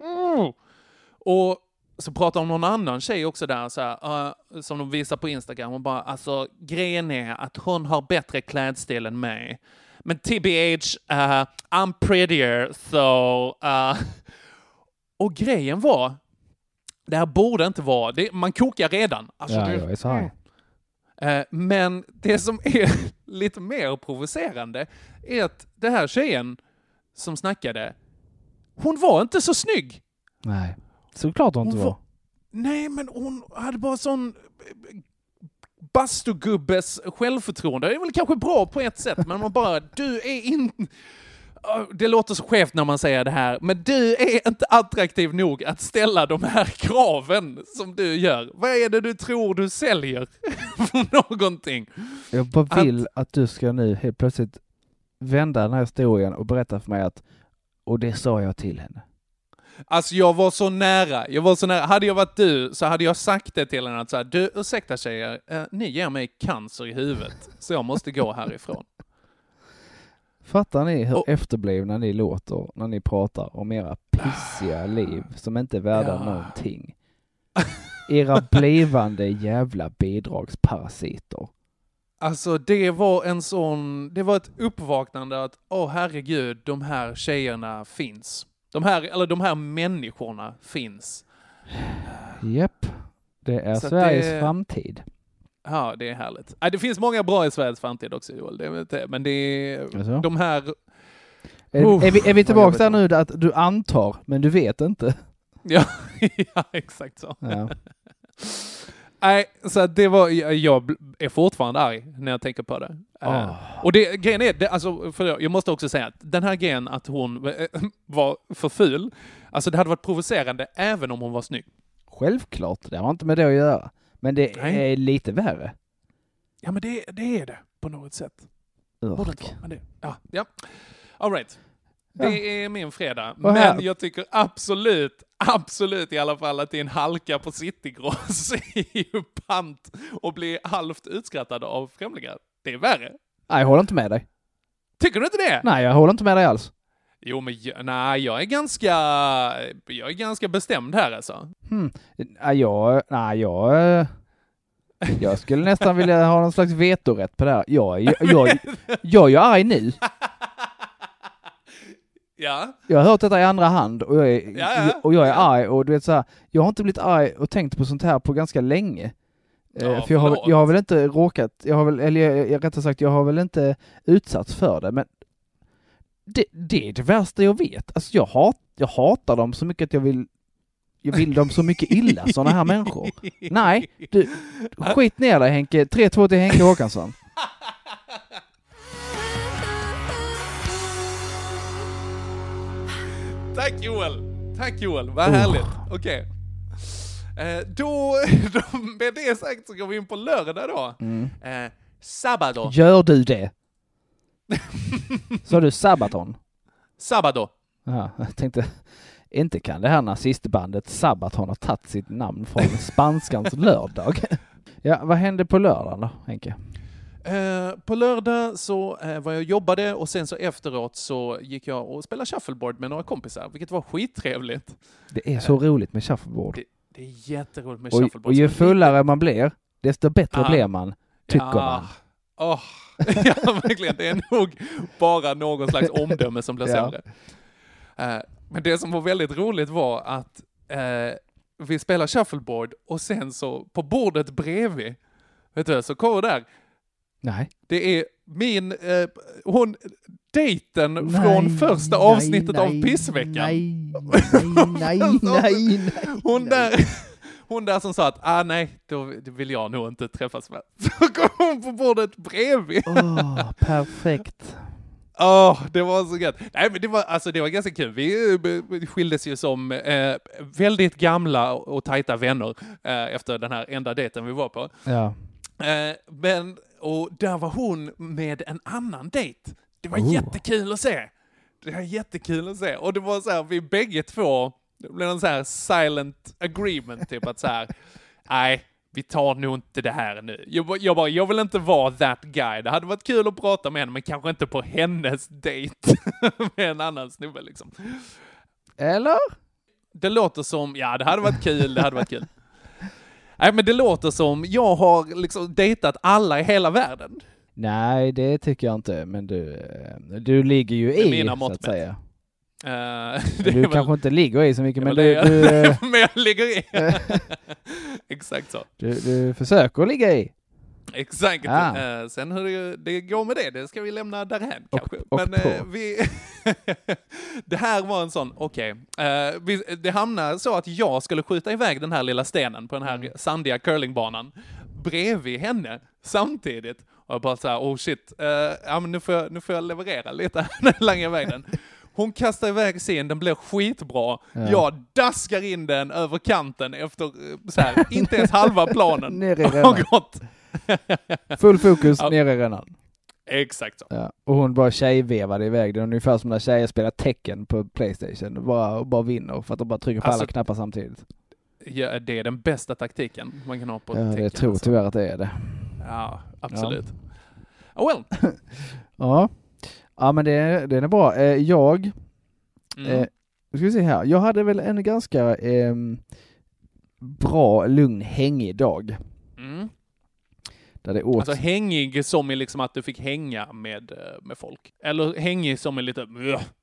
mm. och så pratar om någon annan tjej också där, så här, eh, som de visar på Instagram. Och bara, alltså grejen är att hon har bättre klädstil än mig. Men TBH, uh, I'm prettier, so... Uh, och grejen var, det här borde inte vara, det, man kokar redan. Alltså, Ja, det- arg. Eh, Men det som är [LAUGHS] lite mer provocerande är att den här tjejen som snackade, hon var inte så snygg. Nej. Såklart hon inte var. var- Nej, men hon hade bara sån eh, bastugubbes självförtroende. Det är väl kanske bra på ett sätt, men man bara, du är inte... Det låter så skevt när man säger det här, men du är inte attraktiv nog att ställa de här [LAUGHS] kraven som du gör. Vad är det du tror du säljer [LAUGHS] för någonting? Jag bara vill att du ska nu helt plötsligt vända den här historien och berätta för mig att och det sa jag till henne. Alltså jag var så nära, jag var så nära. Hade jag varit du så hade jag sagt det till henne att så här, du ursäkta tjejer, eh, ni ger mig cancer i huvudet, så jag måste gå härifrån. Fattar ni hur efterblivna ni låter när ni pratar om era pissiga liv som inte är värda Ja. någonting? Era blivande jävla bidragsparasiter. Alltså det var en sån, det var ett uppvaknande att, åh herregud, de här tjejerna finns. De här, eller de här människorna finns. Japp. Det är Så Sveriges det- framtid. Ja, det är härligt. Det finns många bra i Sveriges framtid också Joel, det vet jag. men det är Jaså? de här... Är, är, vi, är vi tillbaka där nu att du antar, men du vet inte? Ja, [LAUGHS] ja exakt så. Ja. [LAUGHS] Nej, så det var, jag är fortfarande arg när jag tänker på det. Ah. Och det, grejen är, det, alltså, för jag måste också säga att den här grejen att hon eh, [LAUGHS] var för ful, alltså det hade varit provocerande även om hon var snygg. Självklart, det har inte med det att göra. Men det Nej. är lite värre. Ja men det, det är det på något sätt. Borde inte Urk. vara, men det, ja, ja. All right. Det är min fredag. Men jag tycker absolut, absolut i alla fall att det är en halka på citygross i [LAUGHS] pant och bli halvt utskrattad av främlingar. Det är värre. Nej, jag håller inte med dig. Tycker du inte det? Nej, jag håller inte med dig alls. Jo, men jag, nej, jag är ganska, jag är ganska bestämd här alltså. Hmm. Jag, nej, jag, jag skulle nästan vilja ha någon slags vetorätt på det här. Jag, är ju- jag, jag är arg nu. [LAUGHS] Ja, Jag har hört detta i andra hand och jag är, Ja, ja. och jag är arg och du vet så här, jag har inte blivit arg och tänkt på sånt här på ganska länge. Eh, Ja, för jag har, jag har väl inte råkat, jag har väl, eller jag, jag, rättare sagt, jag har väl inte utsatts för det, men det, det är det värsta jag vet. Alltså jag, hat, jag hatar dem så mycket att jag vill, jag vill dem så mycket illa, sådana här människor. Nej, du, skit ner dig Henke. 3-2 till Henke Håkansson. [LAUGHS] Tack Joel! Tack Joel, vad Oh. härligt. Okej. Eh, då, [LAUGHS] då, med det sagt så går vi in på lördag då. Mm. Eh, Sabado. Gör du det? [LAUGHS] Sa du Sabaton? Sabado. Ja, jag tänkte, inte kan det här nazistbandet Sabaton ha tagit sitt namn från [LAUGHS] spanskans lördag? Ja, vad hände på lördagen då, Henke? Eh, på lördag så eh, var jag och jobbade och sen så efteråt så gick jag och spelade shuffleboard med några kompisar, vilket var skittrevligt. Det är så roligt med shuffleboard. Det, det är jätteroligt med Och, shuffleboard. och ju fullare man blir, desto bättre Ja. blir man, tycker ja. man. Åh, [LAUGHS] ja, verkligen. Det är nog bara någon slags omdöme som blir [LAUGHS] Ja. sämre. Eh, men det som var väldigt roligt var att eh, vi spelar shuffleboard och sen så på bordet bredvid, vet du, så kommer där, Nej. det är min, eh, hon, dejten Nej, från första nej, avsnittet nej, av Pissveckan. Nej, nej, nej, [LAUGHS] nej, nej. Hon där, [LAUGHS] hon där som sa att, ah nej, då vill jag nog inte träffas med. [LAUGHS] Så kom hon på bordet bredvid. Åh, perfekt. Åh, det var så gött. Nej, men det var, alltså, det var ganska kul. Vi eh, skildes ju som eh, väldigt gamla och tajta vänner eh, efter den här enda dejten vi var på. Ja. Eh, men, och där var hon med en annan dejt. Det var Oh. jättekul att se. Det var jättekul att se. Och det var så här, vi bägge två, det blev en så här silent agreement, typ att så här, [LAUGHS] nej, vi tar nog inte det här nu. Jag, bara- jag bara, jag vill inte vara that guy. Det hade varit kul att prata med henne, men kanske inte på hennes dejt [LAUGHS] med en annan snubbe liksom. Eller? Det låter som, ja det hade varit kul, det hade varit kul. Nej men det låter som jag har liksom dejtat alla i hela världen. Nej, det tycker jag inte, men du, eh, du ligger ju i, mina så att säga. Det Du väl- kanske inte ligger i så mycket, men du, det du, jag- eh, [LAUGHS] men jag ligger i. [LAUGHS] Exakt så. du, du försöker ligga i. [LAUGHS] Exakt. Ah. Eh, sen hur det, det går med det, det ska vi lämna därhän kanske. och Men eh, vi... [LAUGHS] det här var en sån, okej. Eh, vi- det hamnade så att jag skulle skjuta iväg den här lilla stenen på den här Mm. sandiga curlingbanan bredvid henne samtidigt. Och jag bara så här, oh shit, eh, ja men nu får jag, nu får jag leverera lite när jag [LAUGHS] langar iväg den. Hon kastar iväg sin, den blir skitbra. Ja. Jag daskar in den över kanten efter, eh, så här, inte ens halva planen har gått. [LAUGHS] Full fokus Ja. nere i rännan. Exakt så. Ja. Och hon bara tjejvevade iväg den, ungefär som när tjejer spelar tecken på Playstation. Och bara, och bara vinner för att de bara trycker på Alltså, alla knappar samtidigt. Ja, det är den bästa taktiken man kan ha på Ja, det tecken. tror alltså. tyvärr att det är det. Ja, absolut. Oh well. [LAUGHS] Ja, ja men det, den är bra. Eh, jag, Mm. eh, ska vi se här, jag hade väl en ganska ehm, bra, lugn, hängig dag. Mm. Där det åt... Alltså hängig som i liksom att du fick hänga med, eh, med folk. Eller hängig som är lite...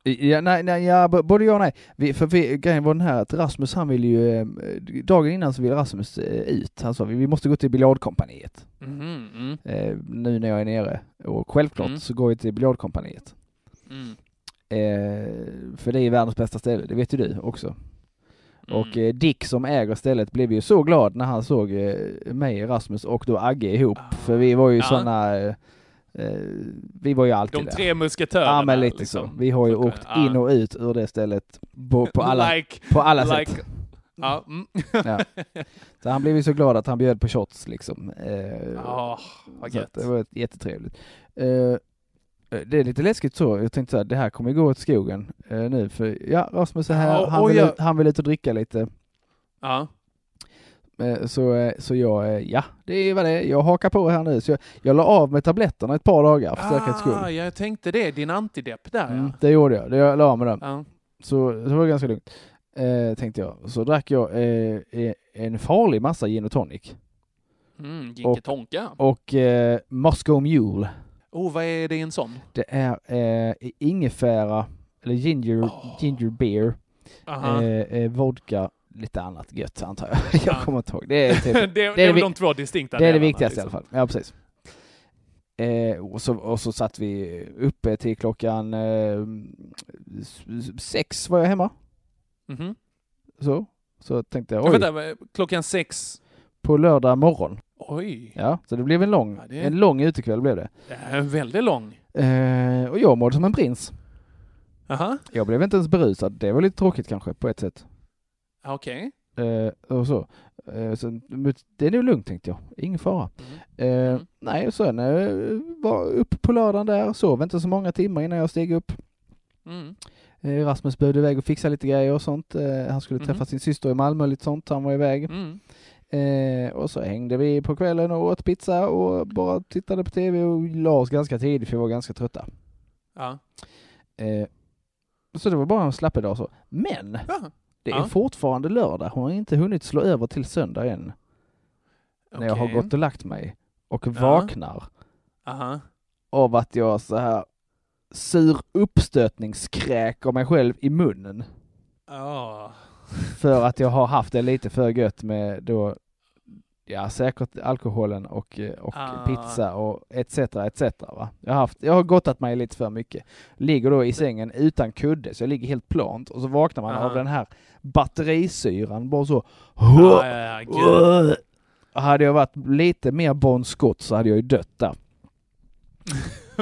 Ja, nej, nej, ja, både ja och nej. Vi, för vi, grejen var den här att Rasmus han ville ju, eh, dagen innan så ville Rasmus eh, ut. Han sa vi, måste gå till biljardkompaniet. Mhm, mm, Eh, nu när jag är nere. Och självklart Mm. så går vi till biljardkompaniet. mm, Eh, för det är världens bästa ställe, det vet ju du också. Mm. Och eh, Dick som äger stället blev ju så glad när han såg eh, mig, Rasmus och då Agge ihop. Ah. För vi var ju Ja. sådana, eh, vi var ju alltid De där. tre musketörerna. Ja men lite liksom. så. Vi har ju Funkar. åkt in och ut ur det stället på, på alla, like, på alla like. sätt. Ja, mm. Ja. [LAUGHS] Så han blev ju så glad att han bjöd på shots liksom. Eh, Åh, vad så gött. det var jättetrevligt. Eh, det är lite läskigt så. Jag tänkte så här, det här kommer gå åt skogen eh, nu för ja, Rasmus är här, Ja, han, och vill jag- ut, han vill ut och dricka lite. Ja. Eh, Så, eh, så jag, eh, ja, det är vad det är. Jag hakar på här nu. Så jag, jag la av med tabletterna ett par dagar för säkerhets skull. Ah, jag tänkte det. Din antidepp där Mm, ja. det gjorde jag. Det jag la av med dem. ja. Så det var ganska lugnt. Eh, tänkte jag. Så drack jag eh, eh, en farlig massa gin och tonic. Mm, Och-. Och eh, Moscow Mule. Oh, vad är det i en sån? Det är eh, ingefära, eller ginger, Oh. ginger beer, eh, eh, vodka, lite annat gött antar jag. [LAUGHS] jag Ja. kommer inte ihåg. Det är, typ, det, [LAUGHS] det, är väl vi- de två distinkta det, är det viktigaste i alla liksom. fall. Ja, precis. Eh, och, så, och så satt vi uppe till klockan eh, sex var jag hemma. Mhm. Så, så tänkte jag, Ja, oj, Vänta, klockan sex. på lördag morgon. Oj, Ja, så det blev en lång, Ja, det- en lång utekväll blev det. det är väldigt lång. Eh, och jag mådde som en prins. Aha, Jag blev inte ens berusad. Det var lite tråkigt kanske på ett sätt. okej. Eh, och så. Eh, så. Det är nog lugnt tänkte jag. Ingen fara. Eh, Mm. Nej, sen eh, var upp på lördagen där. Sov inte så många timmar innan jag steg upp. Mm. Eh, Rasmus behövde iväg och fixa lite grejer och sånt. Eh, han skulle träffa sin syster i Malmö och lite sånt. Han var iväg. Eh, och så hängde vi på kvällen och åt pizza och bara tittade på tv och la oss ganska tidigt för vi var ganska trötta. Ja. Eh, så det var bara en slappig dag så. Men Ja. det är Ja. fortfarande lördag. Hon har inte hunnit slå över till söndag än. När jag har gått och lagt mig och vaknar Aha. av att jag så här sur uppstötningskräker mig själv i munnen. Ja. För att jag har haft det lite för gött med då Ja, säkert alkoholen och, eh, och Ah. pizza och etc. etc. Va? Jag, har haft, jag har gottat mig lite för mycket. Ligger då i sängen utan kudde, så jag ligger helt plant och så vaknar man Ah. av den här batterisyran, bara så. Ja, ja, ja. Hade jag varit lite mer Bon Scott så hade jag ju dött där.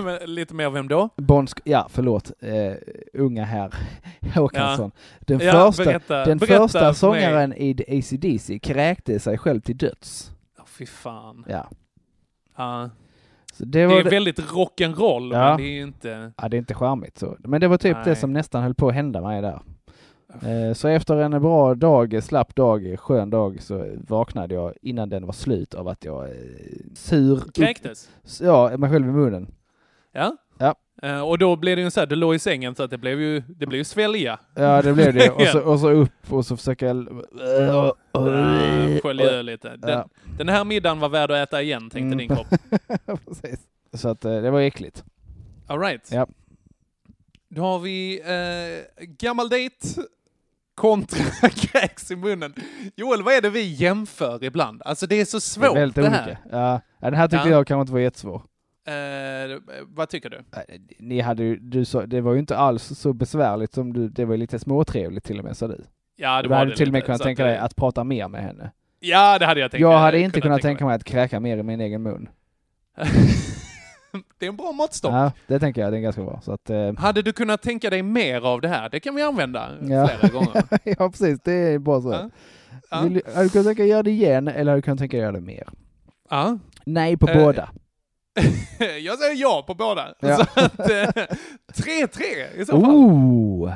[LAUGHS] Lite mer vem då? Bon Sc- ja, förlåt, eh, unga här [LAUGHS] Håkansson. Den Ja, första, berätta- den berätta första för mig. sångaren i AC/DC kräkte sig själv till döds. Åh, fy fan. Ja. Ja. Så det, Det är det- väldigt rock'n'roll, Ja. men det är inte... Ja, det är inte charmigt så. Men det var typ Nej. det som nästan höll på att hända mig där. Eh, Så efter en bra dag, slapp dag, skön dag så vaknade jag innan den var slut av att jag eh, sur... Kräktes? Ja, mig själv i munnen. Ja. Ja. Eh, och då blev det ju så här, du låg i sängen så att det blev ju, det blev ju svälja. Ja, det blev det. Och så, [LAUGHS] och så upp och så försöka... Ja, Skölja lite. Den, Ja. den här middagen var värd att äta igen, tänkte Mm. din kropp. [LAUGHS] Precis. Så att eh, det var äckligt. All right. Ja. Då har vi eh, gammal dejt kontra [LAUGHS] kräks i munnen. Joel, vad är det vi jämför ibland? Alltså det är så Det är svårt det här. olika. Ja. ja, den här tyckte Ja. jag kanske inte var jättesvår. Eh, vad tycker du? Ni hade du sa, det var ju inte alls så besvärligt som du, det var ju lite småtrevligt till och med sa du. Ja, det du var hade det till och med kunnat tänka dig eh, att prata mer med henne. Ja, det hade jag tänkt. jag eh, hade inte kunnat tänka mig att kräka mer i min egen mun. [LAUGHS] Det är en bra måttstock. Ja, det tänker jag, det är ganska bra. Så att, eh, Hade du kunnat tänka dig mer av det här? Det kan vi använda ja. flera gånger. [LAUGHS] ja, precis. Det är bra så. Ja. Ja. Vill du, hade du kunnat tänka dig göra det igen eller hade du kunnat tänka dig göra det mer? Ja. Nej på Eh, båda. [LAUGHS] Jag säger ja på båda. Ja. Så att, eh, 3-3 i så fall. Oh!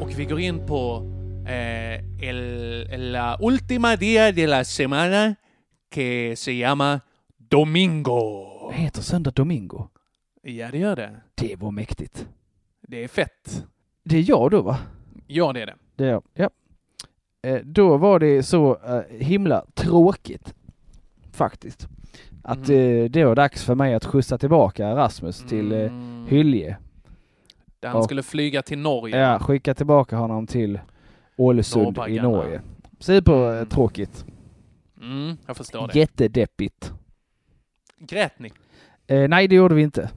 Och vi går in på eh, el, la última día de la semana que se llama Domingo. Heter söndag Domingo? Ja, det gör det. Det var mäktigt. Det är fett. Det är jag då va? Ja, det är det. Det är jag, ja. Eh, då var det så eh, himla tråkigt. Faktiskt. Att Mm. eh, det var dags för mig att skjutsa tillbaka Rasmus till eh, Hylje. Där han Och- skulle flyga till Norge. Ja, skicka tillbaka honom till Ålesund i. Norge. Supertråkigt. Mm, jag förstår det. Jättedeppigt. Grät ni? Eh, nej, det gjorde vi inte.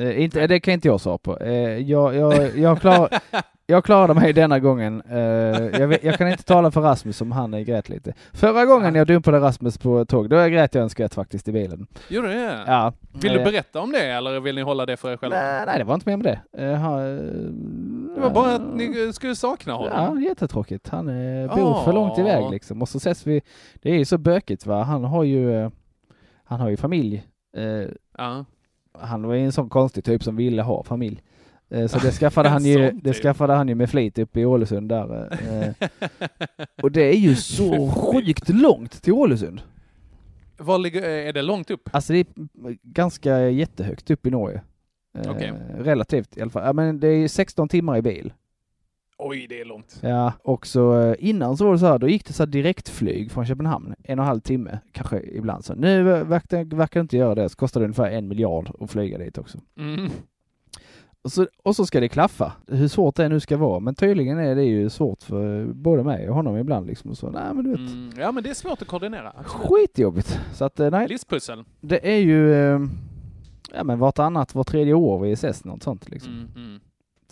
Eh, inte det kan inte jag svara på. Eh, jag, jag, jag, klar, [LAUGHS] jag klarade mig denna gången. Eh, jag, jag kan inte tala för Rasmus om han eh, grät lite. Förra gången jag dumpade Rasmus på tåg, då grät jag en skvätt faktiskt i bilen. Gjorde ni det? Ja. Vill du Eh, berätta om det eller vill ni hålla det för er själva? Nej, nej, det var inte mer med det. Eh, eh, Det var bara att ni skulle sakna honom. Ja, jättetråkigt. Han bor för långt iväg liksom. Och så ses vi. Det är ju så bökigt va. Han har ju, han har ju familj. Ja. Han var ju en sån konstig typ som ville ha familj. Eh, Så det [LAUGHS] skaffade han ju, det typ. skaffade han ju med flit uppe i Ålesund där. eh. [LAUGHS] Och det är ju så sjukt långt till Ålesund. Var ligger, är det långt upp? Alltså det är ganska jättehögt upp i Norge. Eh, Okej. Relativt i alla fall. Ja, men det är ju 16 timmar i bil. Oj, det är långt. Ja, och så eh, innan så var det så här, då gick det så här direktflyg från Köpenhamn, en och en halv timme kanske ibland. Så nu verkar, verkar det inte göra det, så kostar det ungefär en miljard att flyga dit också. Mm. Och så, och så ska det klaffa, hur svårt det nu ska vara, men tydligen är det ju svårt för både mig och honom ibland liksom. Och så, nej men du vet, Mm. Ja, men det är svårt att koordinera. Absolut. skitjobbigt. Så att eh, nej, Livspussel. det är ju, eh, ja men vartannat, var tredje år vi ses, något sånt liksom. Mm, mm.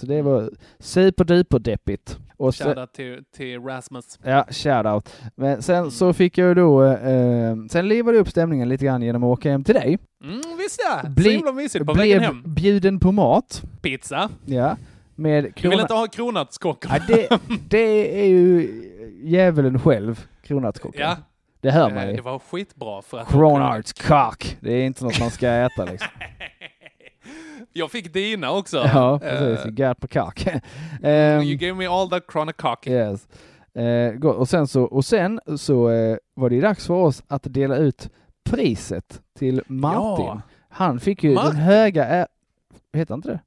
Så det var superduper deppigt. Och så, Shoutout till, till Rasmus. Ja, shoutout. Men sen så fick jag ju då, eh, sen livade upp stämningen lite grann genom att åka hem till dig. Mm, visst ja! så Bli- himla mysigt på vägen hem. bjuden på mat. Pizza. Ja. Med Du vill krona... inte ha kronärtskockor? ja, det, det är ju djävulen själv, kronärtskockan. Ja. Det hör Eh, man ju. Det var skitbra för att... Kronärtskock. Det är inte något man ska äta liksom. [LAUGHS] Jag fick dina också. [LAUGHS] Ja, precis. Eh, You got på cock. [LAUGHS] [LAUGHS] Ehm, you gave me all that chronic cock. Yes. Gott. och sen så, och sen så eh, var det dags för oss att dela ut priset till Martin. Ja. Han fick ju Martin. den höga ä- Heter inte det?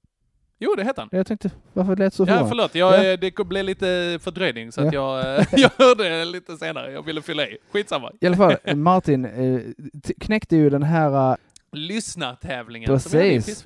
Jo, det heter han. Jag tänkte, varför lät det så Ja, förvånad? förlåt. Jag, Ja. Det blev lite fördröjning så att Ja. jag, jag hörde det lite senare. Jag ville fylla i. Skitsamma. I alla fall, Martin knäckte ju den här eh, Lyssna-tävlingen som hade i Precis.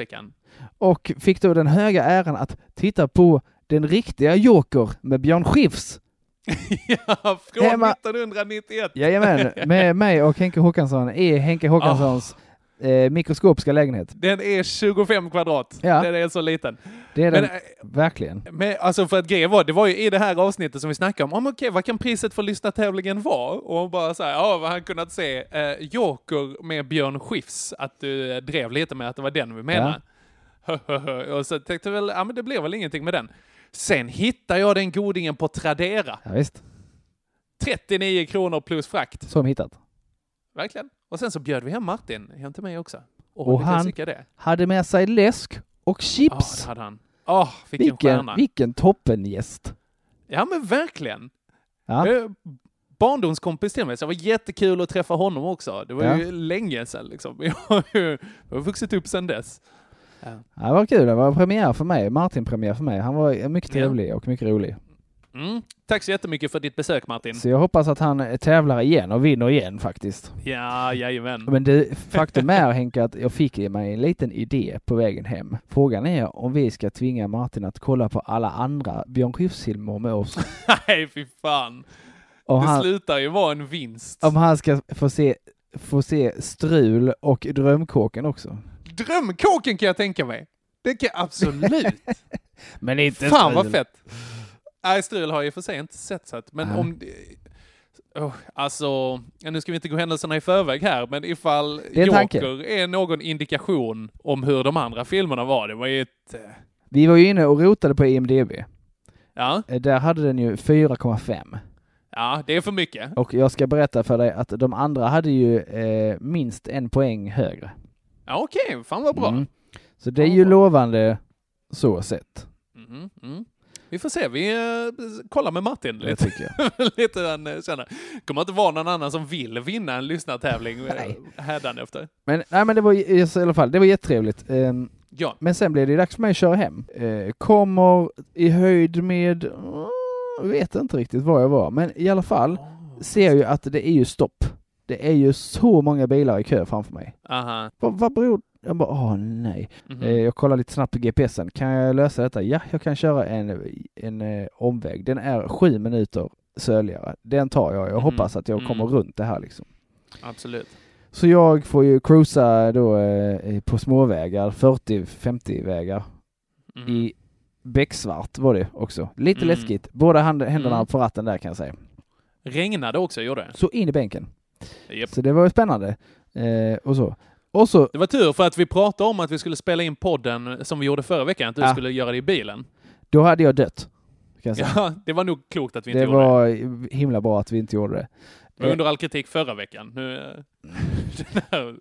Och fick då den höga äran att titta på den riktiga Joker med Björn Skifs. [LAUGHS] ja, från Hemma- 1991. Jajamän, med [LAUGHS] mig och Henke Håkansson i Henke Håkanssons eh, mikroskopiska lägenhet. Den är 25 kvadrat. Ja. Den är så liten. Det är Men, den, eh, verkligen. Men alltså för att grejen var, det var ju i det här avsnittet som vi snackade om, om okej, vad kan priset för lyssnartävlingen vara? Och bara så här, ja, vad han kunnat se, eh, Joker med Björn Skifs, att du eh, drev lite med att det var den vi menade. [LAUGHS] och så tänkte jag väl, ja men det blev väl ingenting med den. Sen hittade jag den godingen på Tradera. Ja, visst. 39 kronor plus frakt. Som hittat. Verkligen. Och sen så bjöd vi hem Martin hem till mig också. Och, Och han-. Hade med sig läsk och Ja, chips. det hade han. Åh, vilken, vilken, stjärna. vilken toppengäst. Ja men verkligen. Ja. Eh, Barndomskompis till mig, så det var jättekul att träffa honom också. Det var Ja. ju länge sedan liksom. [LAUGHS] Jag har ju vuxit upp sedan dess. Ja. Ja, det var kul, det var premiär för mig, Martin-premiär för mig. Han var mycket trevlig och mycket rolig. Mm. Tack så jättemycket för ditt besök Martin. Så jag hoppas att han eh, tävlar igen och vinner igen faktiskt. Ja, jajamän. Men det, faktum är Henke att jag fick mig en liten idé på vägen hem. Frågan är om vi ska tvinga Martin att kolla på alla andra Björn Skifs-filmer med oss. [LAUGHS] Nej, fy fan. Om det han, slutar ju vara en vinst. om han ska få se, få se Strul och Drömkåken också. Drömkåken kan jag tänka mig. Det kan jag absolut. [LAUGHS] Men inte Fan vad fett. Nej, Strul har jag i och för sig inte sett så att, men Nej. om... Oh, alltså, nu ska vi inte gå händelserna i förväg här, men ifall är. Joker är någon indikation om hur de andra filmerna var, det var ju ett... eh, Vi var ju inne och rotade på IMDB. Ja, Eh, Där hade den ju 4,5. ja, det är för mycket. Och jag ska berätta för dig att de andra hade ju eh, minst en poäng högre. Ja, okej, fan vad bra. Mm. Så det är ju lovande så sett. Mhm, mm. Vi får se, vi uh, kollar med Martin lite. tycker [LAUGHS] jag. lite hur han uh, känner. kommer inte vara någon annan som vill vinna en lyssnartävling uh, hädanefter. Men, nej, men det var i alla fall, det var jättetrevligt. Ehm, Ja. Men sen blev det dags för mig att köra hem. Eh, kommer i höjd med, jag vet inte riktigt var jag var, men i alla fall ser jag ju att det är ju stopp. Det är ju så många bilar i kö framför mig. Aha. Vad, vad beror Jag bara, åh nej. Mhm. Eh, jag kollar lite snabbt på GPSen. Kan jag lösa detta? Ja, jag kan köra en, en eh, omväg. Den är sju minuter söligare. Den tar jag. Jag Mhm. hoppas att jag kommer Mm. runt det här liksom. Absolut. Så jag får ju cruisa då eh, på småvägar, 40-50 vägar. Mhm. I becksvart var det också. Lite Mm. läskigt. Båda hand, händerna Mm. på ratten där kan jag säga. Regnade också, gjorde det? Så in i bänken. Japp. Så det var ju spännande. Eh, och så. Och så, Det var tur för att vi pratade om att vi skulle spela in podden som vi gjorde förra veckan, att du Ja. skulle göra det i bilen. då hade jag dött. Jag. Ja, det var nog klokt att vi inte det gjorde det. var himla bra att vi inte gjorde det. Det var under all kritik förra veckan. Nu eh,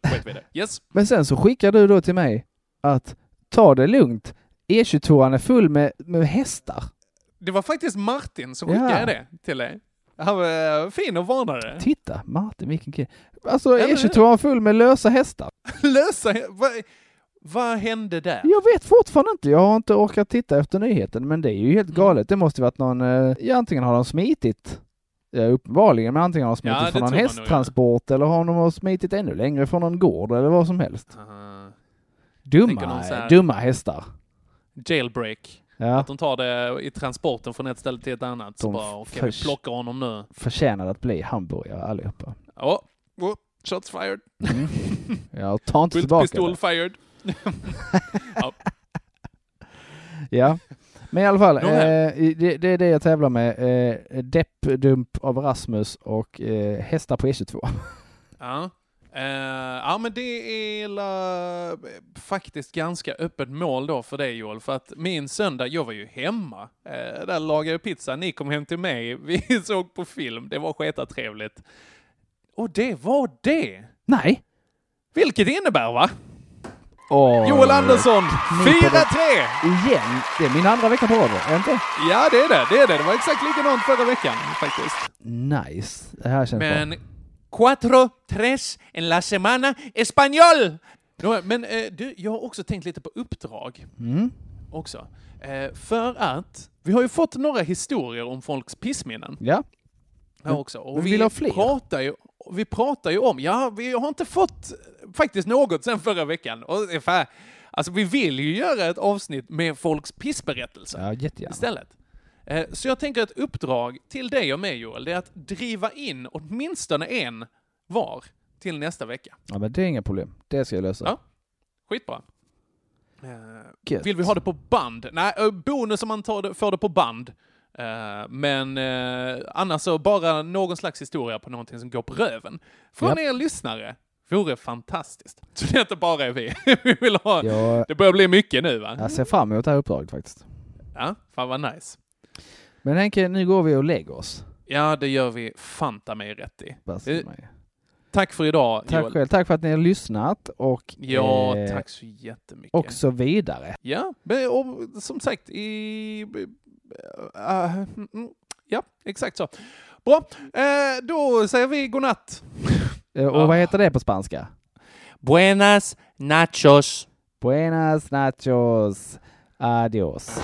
[LAUGHS] sket vi det. Yes. Men sen så skickar du då till mig att ta det lugnt. E22 är full med, med hästar. Det var faktiskt Martin som Ja. skickade det till dig. Han var eh, fin och varnade. Titta, Martin, vilken kille. Alltså Ja, men- E22 är full med lösa hästar. [LAUGHS] Lösa... Vad vad hände där? Jag vet fortfarande inte. Jag har inte orkat titta efter nyheten, men det är ju helt Mm. galet. Det måste varit någon, eh, ja, antingen har de smitit, ja, uppenbarligen, men antingen har de smitit Ja, från någon man nog, hästtransport eller har de smitit ännu längre från någon gård eller vad som helst. Dumma, någon så här- dumma hästar. Jailbreak. Ja, Att de tar det i transporten från ett ställe till ett annat. Så De bara, okej, vi förs- plockar honom nu. förtjänar att bli hamburgare allihopa. Ja, oh, shots fired. Mm. Jag tar inte tillbaka Bultpistol det. fired. [LAUGHS] ja. Ja, men i alla fall, eh, det, det är det jag tävlar med. Eh, Deppdump av Rasmus och eh, hästar på E22. Ja. Eh, ja, men det är la, faktiskt ganska öppet mål då för dig Joel, för att min söndag, jag var ju hemma. Uh, där lagade jag pizza, ni kom hem till mig, [LAUGHS] vi såg på film, det var trevligt. Och det var det! Nej! Vilket innebär va? Åh, Joel Andersson, 4-3! Igen! Det är min andra vecka på radio, är det inte? Ja, det är det, det är det. Det var exakt likadant förra veckan faktiskt. Nice. Det här känns Men bra. Cuatro, tres en la semana español! Men eh, du, jag har också tänkt lite på uppdrag Mm. också. Eh, för att vi har ju fått några historier om folks pissminnen Ja. här också. Och men vi vill ha fler? Pratar ju, vi pratar ju om, ja, vi har inte fått faktiskt något sen förra veckan. Och fan, Alltså vi vill ju göra ett avsnitt med folks pissberättelser Ja, jättegärna. istället. Eh, Så jag tänker ett uppdrag till dig och mig Joel, det är att driva in åtminstone en var till nästa vecka. Ja, men det är inga problem. Det ska jag lösa. Ja. Skitbra. Eh, Gött. Vill vi ha det på band? Nej, eh, bonus om man tar det, får det på band. Men annars så bara någon slags historia på någonting som går på röven. Från Japp. er lyssnare. Vore fantastiskt. [LAUGHS] Så det inte bara är vi. [LAUGHS] vi vill ha, Jag, det börjar bli mycket nu va? jag ser fram emot det här uppdraget faktiskt. Ja, fan vad nice. Men Henke, nu går vi och lägger oss. Ja, det gör vi fanta mig rätt i. Eh. Tack för idag Tack Joel. själv. Tack för att ni har lyssnat och, Ja, eh, tack så jättemycket. och så vidare. Ja, och, som sagt, i... mm, ja, exakt så. Bra, eh, då säger vi godnatt. [LAUGHS] Och vad heter det på spanska? Buenas nachos. Buenas nachos. Adios.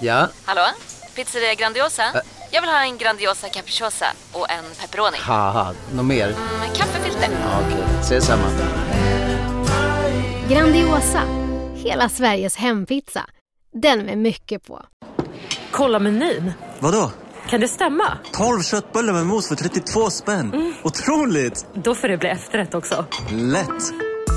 Ja, Hallå? Pizzeria Grandiosa? Jag vill ha en Grandiosa capriciosa och en pepperoni. haha, något mer? Med kaffefilter. Ja, Okej, ses samma. Grandiosa, hela Sveriges hempizza. Den med mycket på. Kolla menyn. Vadå? Kan det stämma? 12 köttbullar med mos för 32 spänn. Otroligt! Då får det bli efterrätt också. Lätt!